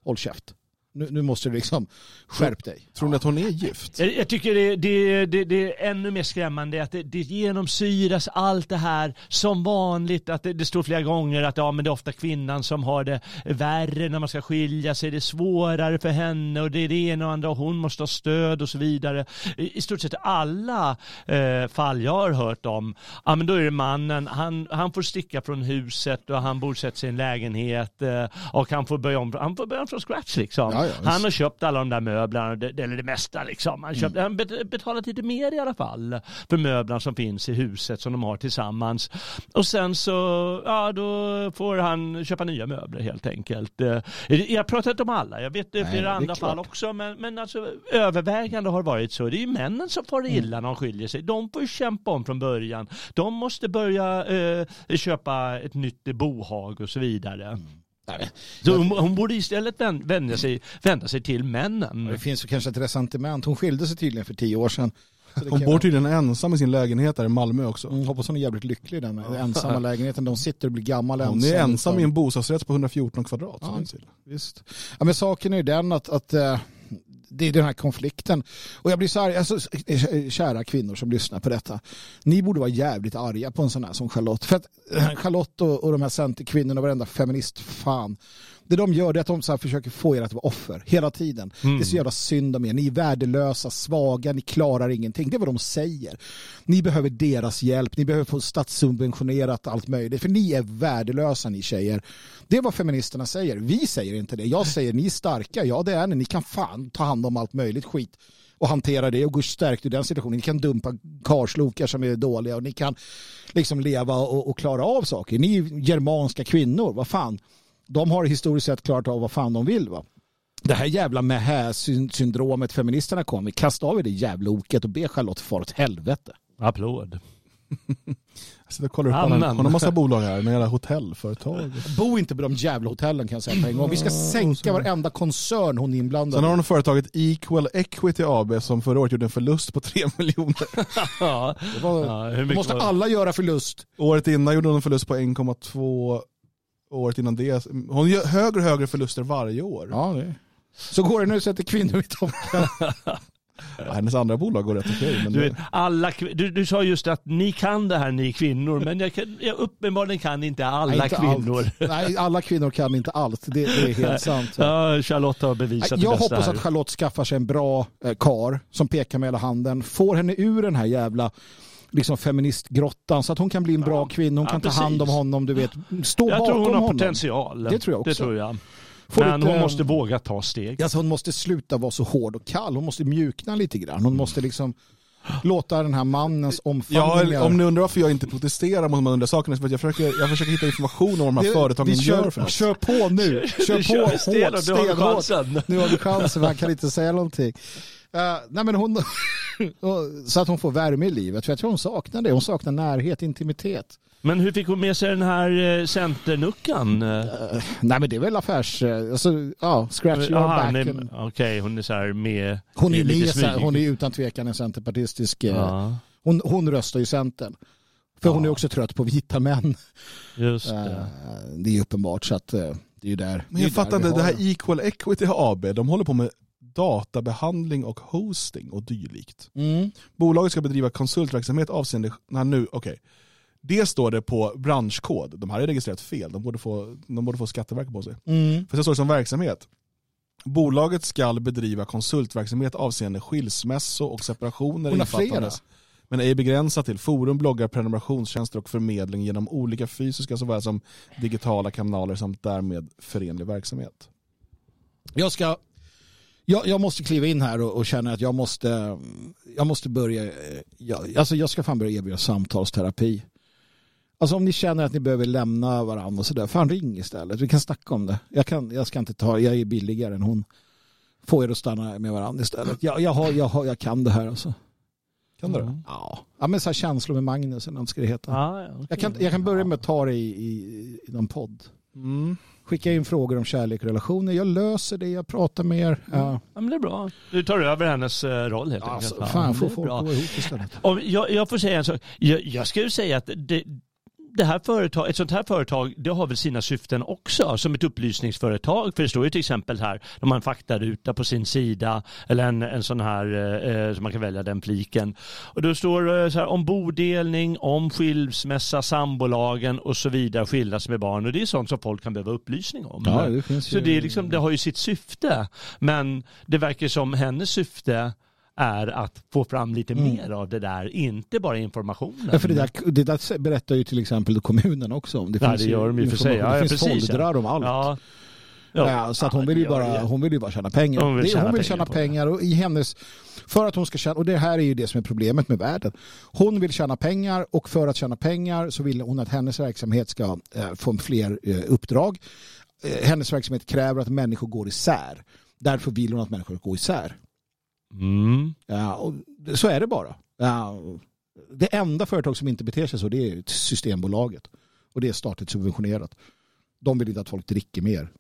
håll käft. Nu, nu måste du liksom, skärp dig. Tror ni att hon är gift? Jag, jag tycker det, det, det, det är ännu mer skrämmande att det, det genomsyras allt det här som vanligt. Att det, det står flera gånger att ja, men det är ofta kvinnan som har det värre när man ska skilja sig. Det är svårare för henne och det är det ena och andra och hon måste ha stöd och så vidare. I, i stort sett alla eh, fall jag har hört om, ja men då är det mannen, han, han får sticka från huset och han bosätter sig i en lägenhet eh, och han får börja om, han får börja om från scratch liksom. Ja, ja, han har köpt alla de där möblerna, eller det mesta liksom. Han, köpt, han bet- betalat lite mer i alla fall för möblerna som finns i huset som de har tillsammans. Och sen så, ja då får han köpa nya möbler helt enkelt. Eh, Jag pratar inte om alla, jag vet det Nej, flera andra fall också, men, men alltså övervägande har varit så. Det är ju männen som far Mm. illa när de skiljer sig. De får ju kämpa om från början. De måste börja eh, köpa ett nytt bohag och så vidare. Mm. Nej, Så hon, hon borde istället vän- vända sig, vända sig till männen. Det finns ju kanske ett resentiment. Hon skilde sig tydligen för tio år sedan. <laughs> Hon bor vara- tydligen ensam i sin lägenhet där i Malmö också. Mm, hoppas hon är jävligt lycklig i den ensamma <laughs> lägenheten. De sitter och blir gammal Hon ensam. är ensam i en bostadsrätt på 114 kvadrat. Ja. Visst. Ja, men saken är ju den att, att eh, det är den här konflikten. Och jag blir så arg, alltså, kära kvinnor som lyssnar på detta. Ni borde vara jävligt arga på en sån här som Charlotte. För att eh, Charlotte och, och de här centerkvinnorna, varenda feminist, fan. Det de gör är att de så försöker få er att vara offer hela tiden. Det är så jävla synd om er. Ni är värdelösa, svaga, ni klarar ingenting. Det är vad de säger. Ni behöver deras hjälp, ni behöver få statssubventionerat allt möjligt. För ni är värdelösa ni tjejer. Det är vad feministerna säger. Vi säger inte det. Jag säger ni är starka, ja det är ni. Ni kan fan ta hand om allt möjligt skit och hantera det och gå stärkt ur den situationen. Ni kan dumpa karslokar som är dåliga och ni kan liksom leva och, och klara av saker. Ni är germanska kvinnor, vad fan. De har historiskt sett klarat av vad fan de vill va. Det här jävla mähä-syndromet feministerna kom med, kasta av er det jävla oket och be Charlotte fara åt helvete. Applåd. <laughs> Jag sitter och kollar upp hon har, Amen. hon har massa bolag här, några hotellföretag. Bo inte på de jävla hotellen kan jag säga på en gång. Vi ska sänka varenda koncern hon är inblandad Sen har i. hon företaget Equal Equity AB som förra året gjorde en förlust på 3 <laughs> miljoner. Ja. Det var- Ja, måste alla göra förlust. Året innan gjorde hon en förlust på 1,2 året innan det. Hon gör högre och högre förluster varje år. Ja, det. Så går det nu sätter kvinnor i toppen. Ja, <laughs> hennes andra bolag går rätt okej. men Du, vet, alla, du, du sa just att ni kan det här ni kvinnor, men jag kan, jag uppenbarligen kan inte alla Nej, inte kvinnor. Allt. <laughs> Nej, alla kvinnor kan inte allt. Det, det är helt sant. Ja, Charlotte har bevisat Jag det bästa hoppas här. att Charlotte skaffar sig en bra eh, kar som pekar med hela handen. Får henne ur den här jävla liksom feministgrottan så att hon kan bli en bra kvinna. Hon Ja, kan ta precis. hand om honom, du vet. Stå jag bakom tror hon har honom. potential. Det tror jag också. Det tror jag. Får Men lite- hon måste våga ta steg. Alltså hon måste sluta vara så hård och kall. Hon måste mjukna lite grann. Hon måste liksom låta den här mannens omfamningar... Ja, om ni undrar varför jag inte protesterar mot de här sakerna så för att jag försöker, jag försöker hitta information om vad de här Det- företagen vi gör för något. kör på nu. Kör på Kör hårt, stenhårt. Nu har du chansen, man kan inte säga någonting. Uh, nej men hon, <laughs> så att hon får värme i livet. För jag tror hon saknar det. Hon saknar närhet, intimitet. Men hur fick hon med sig den här eh, centernuckan? Uh, nej men det är väl affärs... Alltså, ja, scratch your Jaha, back. and- Okej, hon är så här med... Hon är, lite med, så här- smyg. hon är utan tvekan en centerpartistisk... Ja, Hon, hon röstar ju Centern. För hon är Ja. också trött på vita män. just det. det är ju uppenbart så att det är ju där. Men jag det är fattar inte, det här Equal Equity AB, de håller på med databehandling och hosting och dylikt. Mm. Bolaget ska bedriva konsultverksamhet avseende... Nej, nu, okej. Det står det på branschkod. De här är registrerat fel. De borde få, de borde få Skatteverket på sig. Mm. För det står det som verksamhet. Bolaget ska bedriva konsultverksamhet avseende skilsmässo och separationer Hon har flera. infattandes, men ej begränsat till forum, bloggar, prenumerationstjänster och förmedling genom olika fysiska såväl som digitala kanaler samt därmed förenlig verksamhet. Jag ska... Jag, jag måste kliva in här och, och känna att jag måste, jag måste börja, eh, jag, alltså jag ska fan börja erbjuda samtalsterapi. Alltså om ni känner att ni behöver lämna varandra och sådär, fan ring istället. Vi kan snacka om det. Jag, kan, jag ska inte ta, jag är billigare än hon. Få er att stanna med varandra istället. Jag, jag, har, jag, har, jag kan det här alltså. Kan du det? Ja, ja men så här känslor med Magnus eller vad ska det heta. Ja, okej. Jag kan, jag kan börja med att ta det i, i, i någon podd. Mm. Skicka in frågor om kärlek och relationer. Jag löser det, jag pratar med er. Ja. Ja, men det är bra. Du tar över hennes eh, roll helt Alltså, enkelt. fan, Ja, få det är folk gå ihop istället. Om jag, jag får säga en sak. Jag, jag ska ju säga att det, det här företag, ett sånt här företag det har väl sina syften också som ett upplysningsföretag. För det står ju till exempel här, de har en faktaruta på sin sida eller en, en sån här eh, som man kan välja den fliken. Och då står det så här om bodelning, om skilsmässa, sambolagen och så vidare, skiljas med barn. Och det är sånt som folk kan behöva upplysning om. Ja, det Så ju- det, är liksom, det har ju sitt syfte. Men det verkar som hennes syfte är att få fram lite mer av det där, inte bara informationen. Mm. Ja, för det, där, det där berättar ju till exempel kommunen också om. Det Ja, finns det gör de ju för sig. Ja, det ja, finns precis, foldrar om allt. Ja. Ja, så att hon Ja, vill ju bara, hon vill ju bara tjäna pengar. Hon vill tjäna hon vill pengar tjäna det. pengar och i hennes, för att hon ska tjäna, och det här är ju det som är problemet med världen. Hon vill tjäna pengar och för att tjäna pengar så vill hon att hennes verksamhet ska eh, få fler eh, uppdrag. Eh, hennes verksamhet kräver att människor går isär. Därför vill hon att människor går isär. Mm. Ja, och så är det bara. Ja, det enda företag som inte beter sig så det är Systembolaget. Och det är statligt subventionerat. De vill inte att folk dricker mer.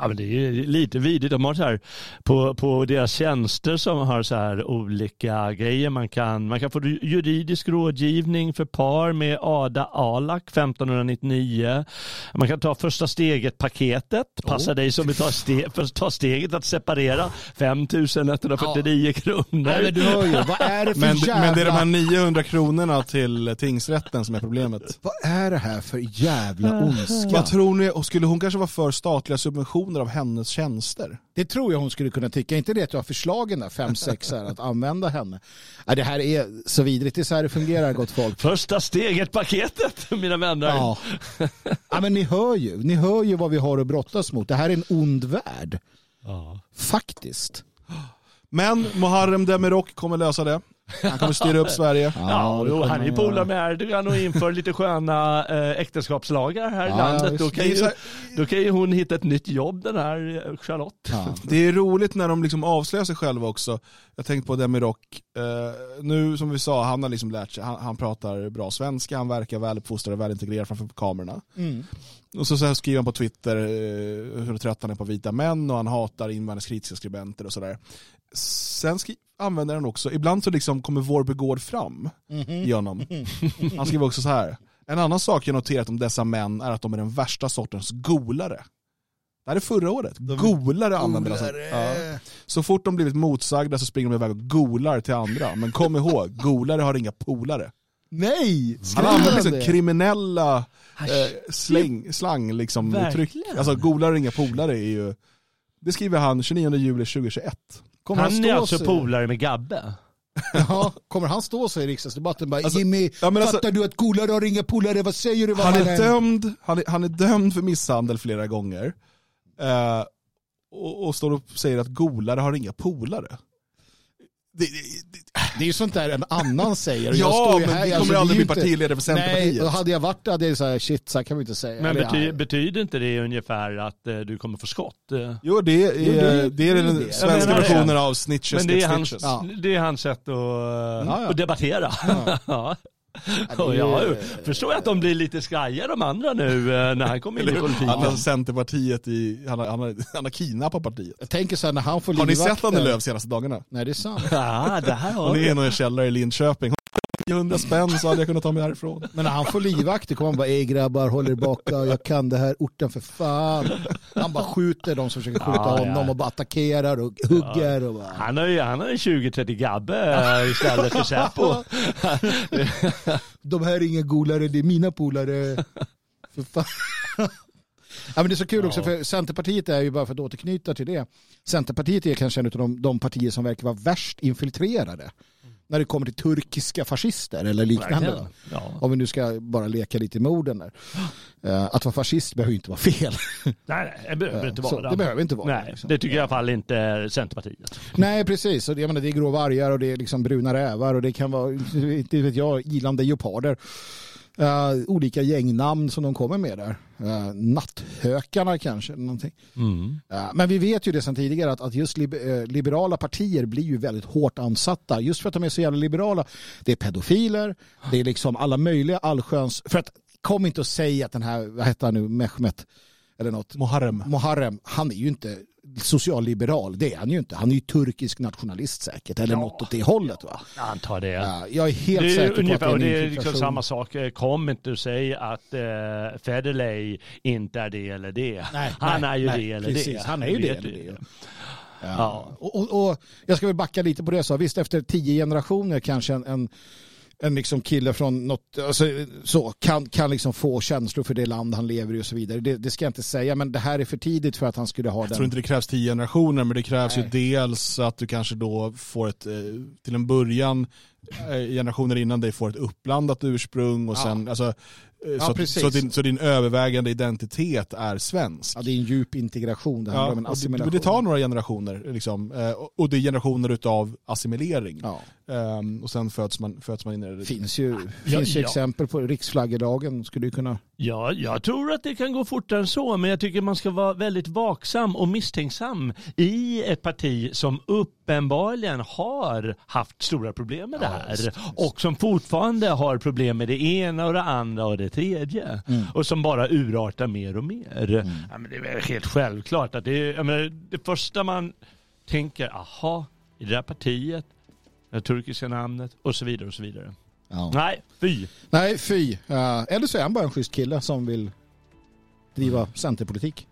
Ja, men det är lite vidigt. De har så här, på, på deras tjänster som har så här olika grejer. Man kan, man kan få juridisk rådgivning för par med Ada Alak 1599. Man kan ta första steget-paketet. Passa dig som vill ta, ste, för, ta steget att separera. 5149 kronor. Nej, men du hör ju, vad är det för Men, jävla... men det är de här 900 kronorna till tingsrätten som är problemet. Vad är det här för jävla ondska? Vad tror ni, och skulle hon kanske vara för statliga subventioner av hennes tjänster? Det tror jag hon skulle kunna tycka. Inte det att du har förslagen där, fem, sex här, att använda henne. Ja, det här är så vidrigt. Det är så här det fungerar, gott folk. Första steget-paketet, <laughs> mina vänner. Ja. <laughs> ja, men ni hör ju. Ni hör ju vad vi har att brottas mot. Det här är en ond värld. Ja. Faktiskt. Men Muharrem Demirok kommer lösa det. Han kommer styra upp Sverige. Ja, det kommer han är man polare med Erdogan och inför lite sköna eh, äktenskapslagar här i Ja, landet. Då kan, Det ju, då kan ju hon hitta ett nytt jobb, den här eh, Charlotte. Ja. <laughs> Det är roligt när de liksom avslöjar sig själva också. Jag tänkte på Demirok, eh, nu som vi sa, han har liksom lärt sig, han, han pratar bra svenska, han verkar väl uppfostrad och väl integrerad framför kamerorna. Mm. Och så, så här skriver han på Twitter eh, hur trött han är på vita män och han hatar invandringskritiska skribenter och sådär. Sen skri- använder han också, ibland så liksom kommer vår begård fram Mhm. i honom. Han skriver också så här. En annan sak jag noterat om dessa män är att de är den värsta sortens golare. Det här är förra året. golare använder han. Ja. Så fort de blivit motsagda så springer de iväg och golar till andra. Men kom ihåg, golare har inga polare. Nej! Han använder liksom det? kriminella eh, släng, slang liksom Verkligen. uttryck. Alltså golare och inga polare är ju, det skriver han 29 juli 2021. Kommer Han är stå alltså sig- polare med Gabbe. <laughs> Ja, kommer han stå sig i riksdagsdebatten bara Alltså, Jimmy, ja, men alltså- fattar du att golare har inga polare? Vad säger du? Vad Han är, mannen?" dömd, han, är, han är dömd för misshandel flera gånger. Eh, och, och står och säger att golare har inga polare. Det, det, det, är ju sånt där en annan säger. Och jag ja, står ju men här, vi alltså, kommer är aldrig ju bli inte- partiledare för Centerpartiet. Nej, hade jag varit det hade jag så här, shit, så här kan vi inte säga. Men bety, betyder inte det ungefär att eh, du kommer få skott? Eh, Jo, det är, Jo, det- det är den det svenska versionen av snitches Men det är, hans. Ja. det är hans sätt att, Ja, ja. att debattera. <laughs> Ja. jag förstår jag att de blir lite skraja de andra nu eh, när han kommer in i Han politiken. har Centerpartiet i, han har, han har, han har kidnappat partiet. Jag tänker så här när han får Har ni sett Annie Lööf senaste dagarna? Nej, det är sant. Ja, det här har Hon är i någon källare i Linköping. 900 spänn så hade jag kunnat ta mig härifrån. Men när han får livvakter kommer han bara, ej grabbar, håll er baka, jag kan det här orten för fan. Han bara skjuter de som försöker skjuta Ja, ja. honom och bara attackerar och hugger. Och bara... Han har ju, han har ju 20-30 Gabbe istället för Säpo. De här är inga golare, det är mina polare. För fan. Ja, men det är så kul också, Ja. för Centerpartiet är ju, bara för att återknyta till det, Centerpartiet är kanske en av de, de partier som verkar vara värst infiltrerade när det kommer till turkiska fascister eller liknande. Ja. Om vi nu ska bara leka lite med orden där. Eh, Att vara fascist behöver inte vara fel. <laughs> Nej, nej, det behöver inte Så vara. det behöver inte vara. Nej, liksom. det tycker jag i alla fall inte Centerpartiet. Nej, precis. Och det, jag menar, det är grå vargar och det är liksom bruna rävar och det kan vara, <laughs> inte vet jag, ilande leoparder. Eh, olika gängnamn som de kommer med där. Uh, natthökarna kanske. Någonting. Eh, men vi vet ju det sedan tidigare att, att just lib liberala partier blir ju väldigt hårt ansatta. Just för att de är så jävla liberala. Det är pedofiler, det är liksom alla möjliga allsköns. För att kom inte och säg att den här, vad heter han nu, Mehmet eller något, Muharrem. Muharrem, han är ju inte socialliberal, det är han ju inte. Han är ju turkisk nationalist säkert, eller Ja. något åt det hållet va. Jag antar det. Ja, jag är helt det är säker på ungefär, att det är det är liksom samma sak. Eh, Kom inte och säg att eh, Federley inte är det eller det. Nej, han nej, är ju nej, det eller precis. det. Han är ju det eller du. det. Ja. Ja. Och, och, och jag ska väl backa lite på det så. Visst, efter tio generationer kanske en, en, en liksom kille från något, alltså, så, kan, kan liksom få känslor för det land han lever i och så vidare. Det, det ska jag inte säga, men det här är för tidigt för att han skulle ha Jag den. tror inte det krävs tio generationer men det krävs Nej. ju dels att du kanske då får ett, eh, till en början, eh, generationer innan dig får ett uppblandat ursprung och Ja. sen, alltså, eh, så, att, precis. så, att din, så din övervägande identitet är svensk. Ja, det är en djup integration, det Ja, om en och det, assimilation. det tar några generationer, liksom, och- och det är generationer utav assimilering. Ja. Ehm, och sen föds man, föds man in i det. Det finns ju, Ja, finns ju ja. exempel på riksflaggdagen skulle ju kunna... Ja, jag tror att det kan gå fortare än så, men jag tycker man ska vara väldigt vaksam och misstänksam i ett parti som uppenbarligen har haft stora problem med det Ja, här visst, visst. och som fortfarande har problem med det ena och det andra och det tredje Mm. och som bara urartar mer och mer. Ja, men det är väl helt självklart att det, är, menar, det första man tänker, aha, i det här partiet, det turkiska namnet och så vidare och så vidare. Ja. Nej, fy. Nej, fy. Ja, eller så är han bara en schysst kille som vill driva centerpolitik.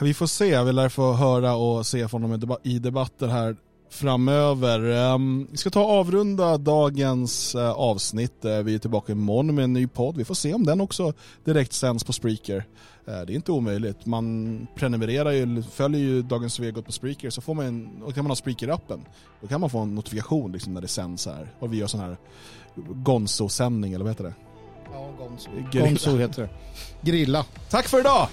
Vi får se, vi lär få höra och se från deba- i debatter här framöver. Ehm, vi ska ta och avrunda dagens eh, avsnitt. Eh, vi är tillbaka imorgon med en ny podd. Vi får se om den också direkt sänds på Spreaker. Eh, det är inte omöjligt. Man prenumererar ju, följer ju Dagens Svegot på Spreaker så får man en, och kan man ha Spreaker-appen. Då kan man få en notifikation liksom, när det sänds här. Och vi gör sån här Gonzo-sändning eller vad heter det? Ja, Gonzo. Grilla. Gonzo heter det. Grilla. Tack för idag!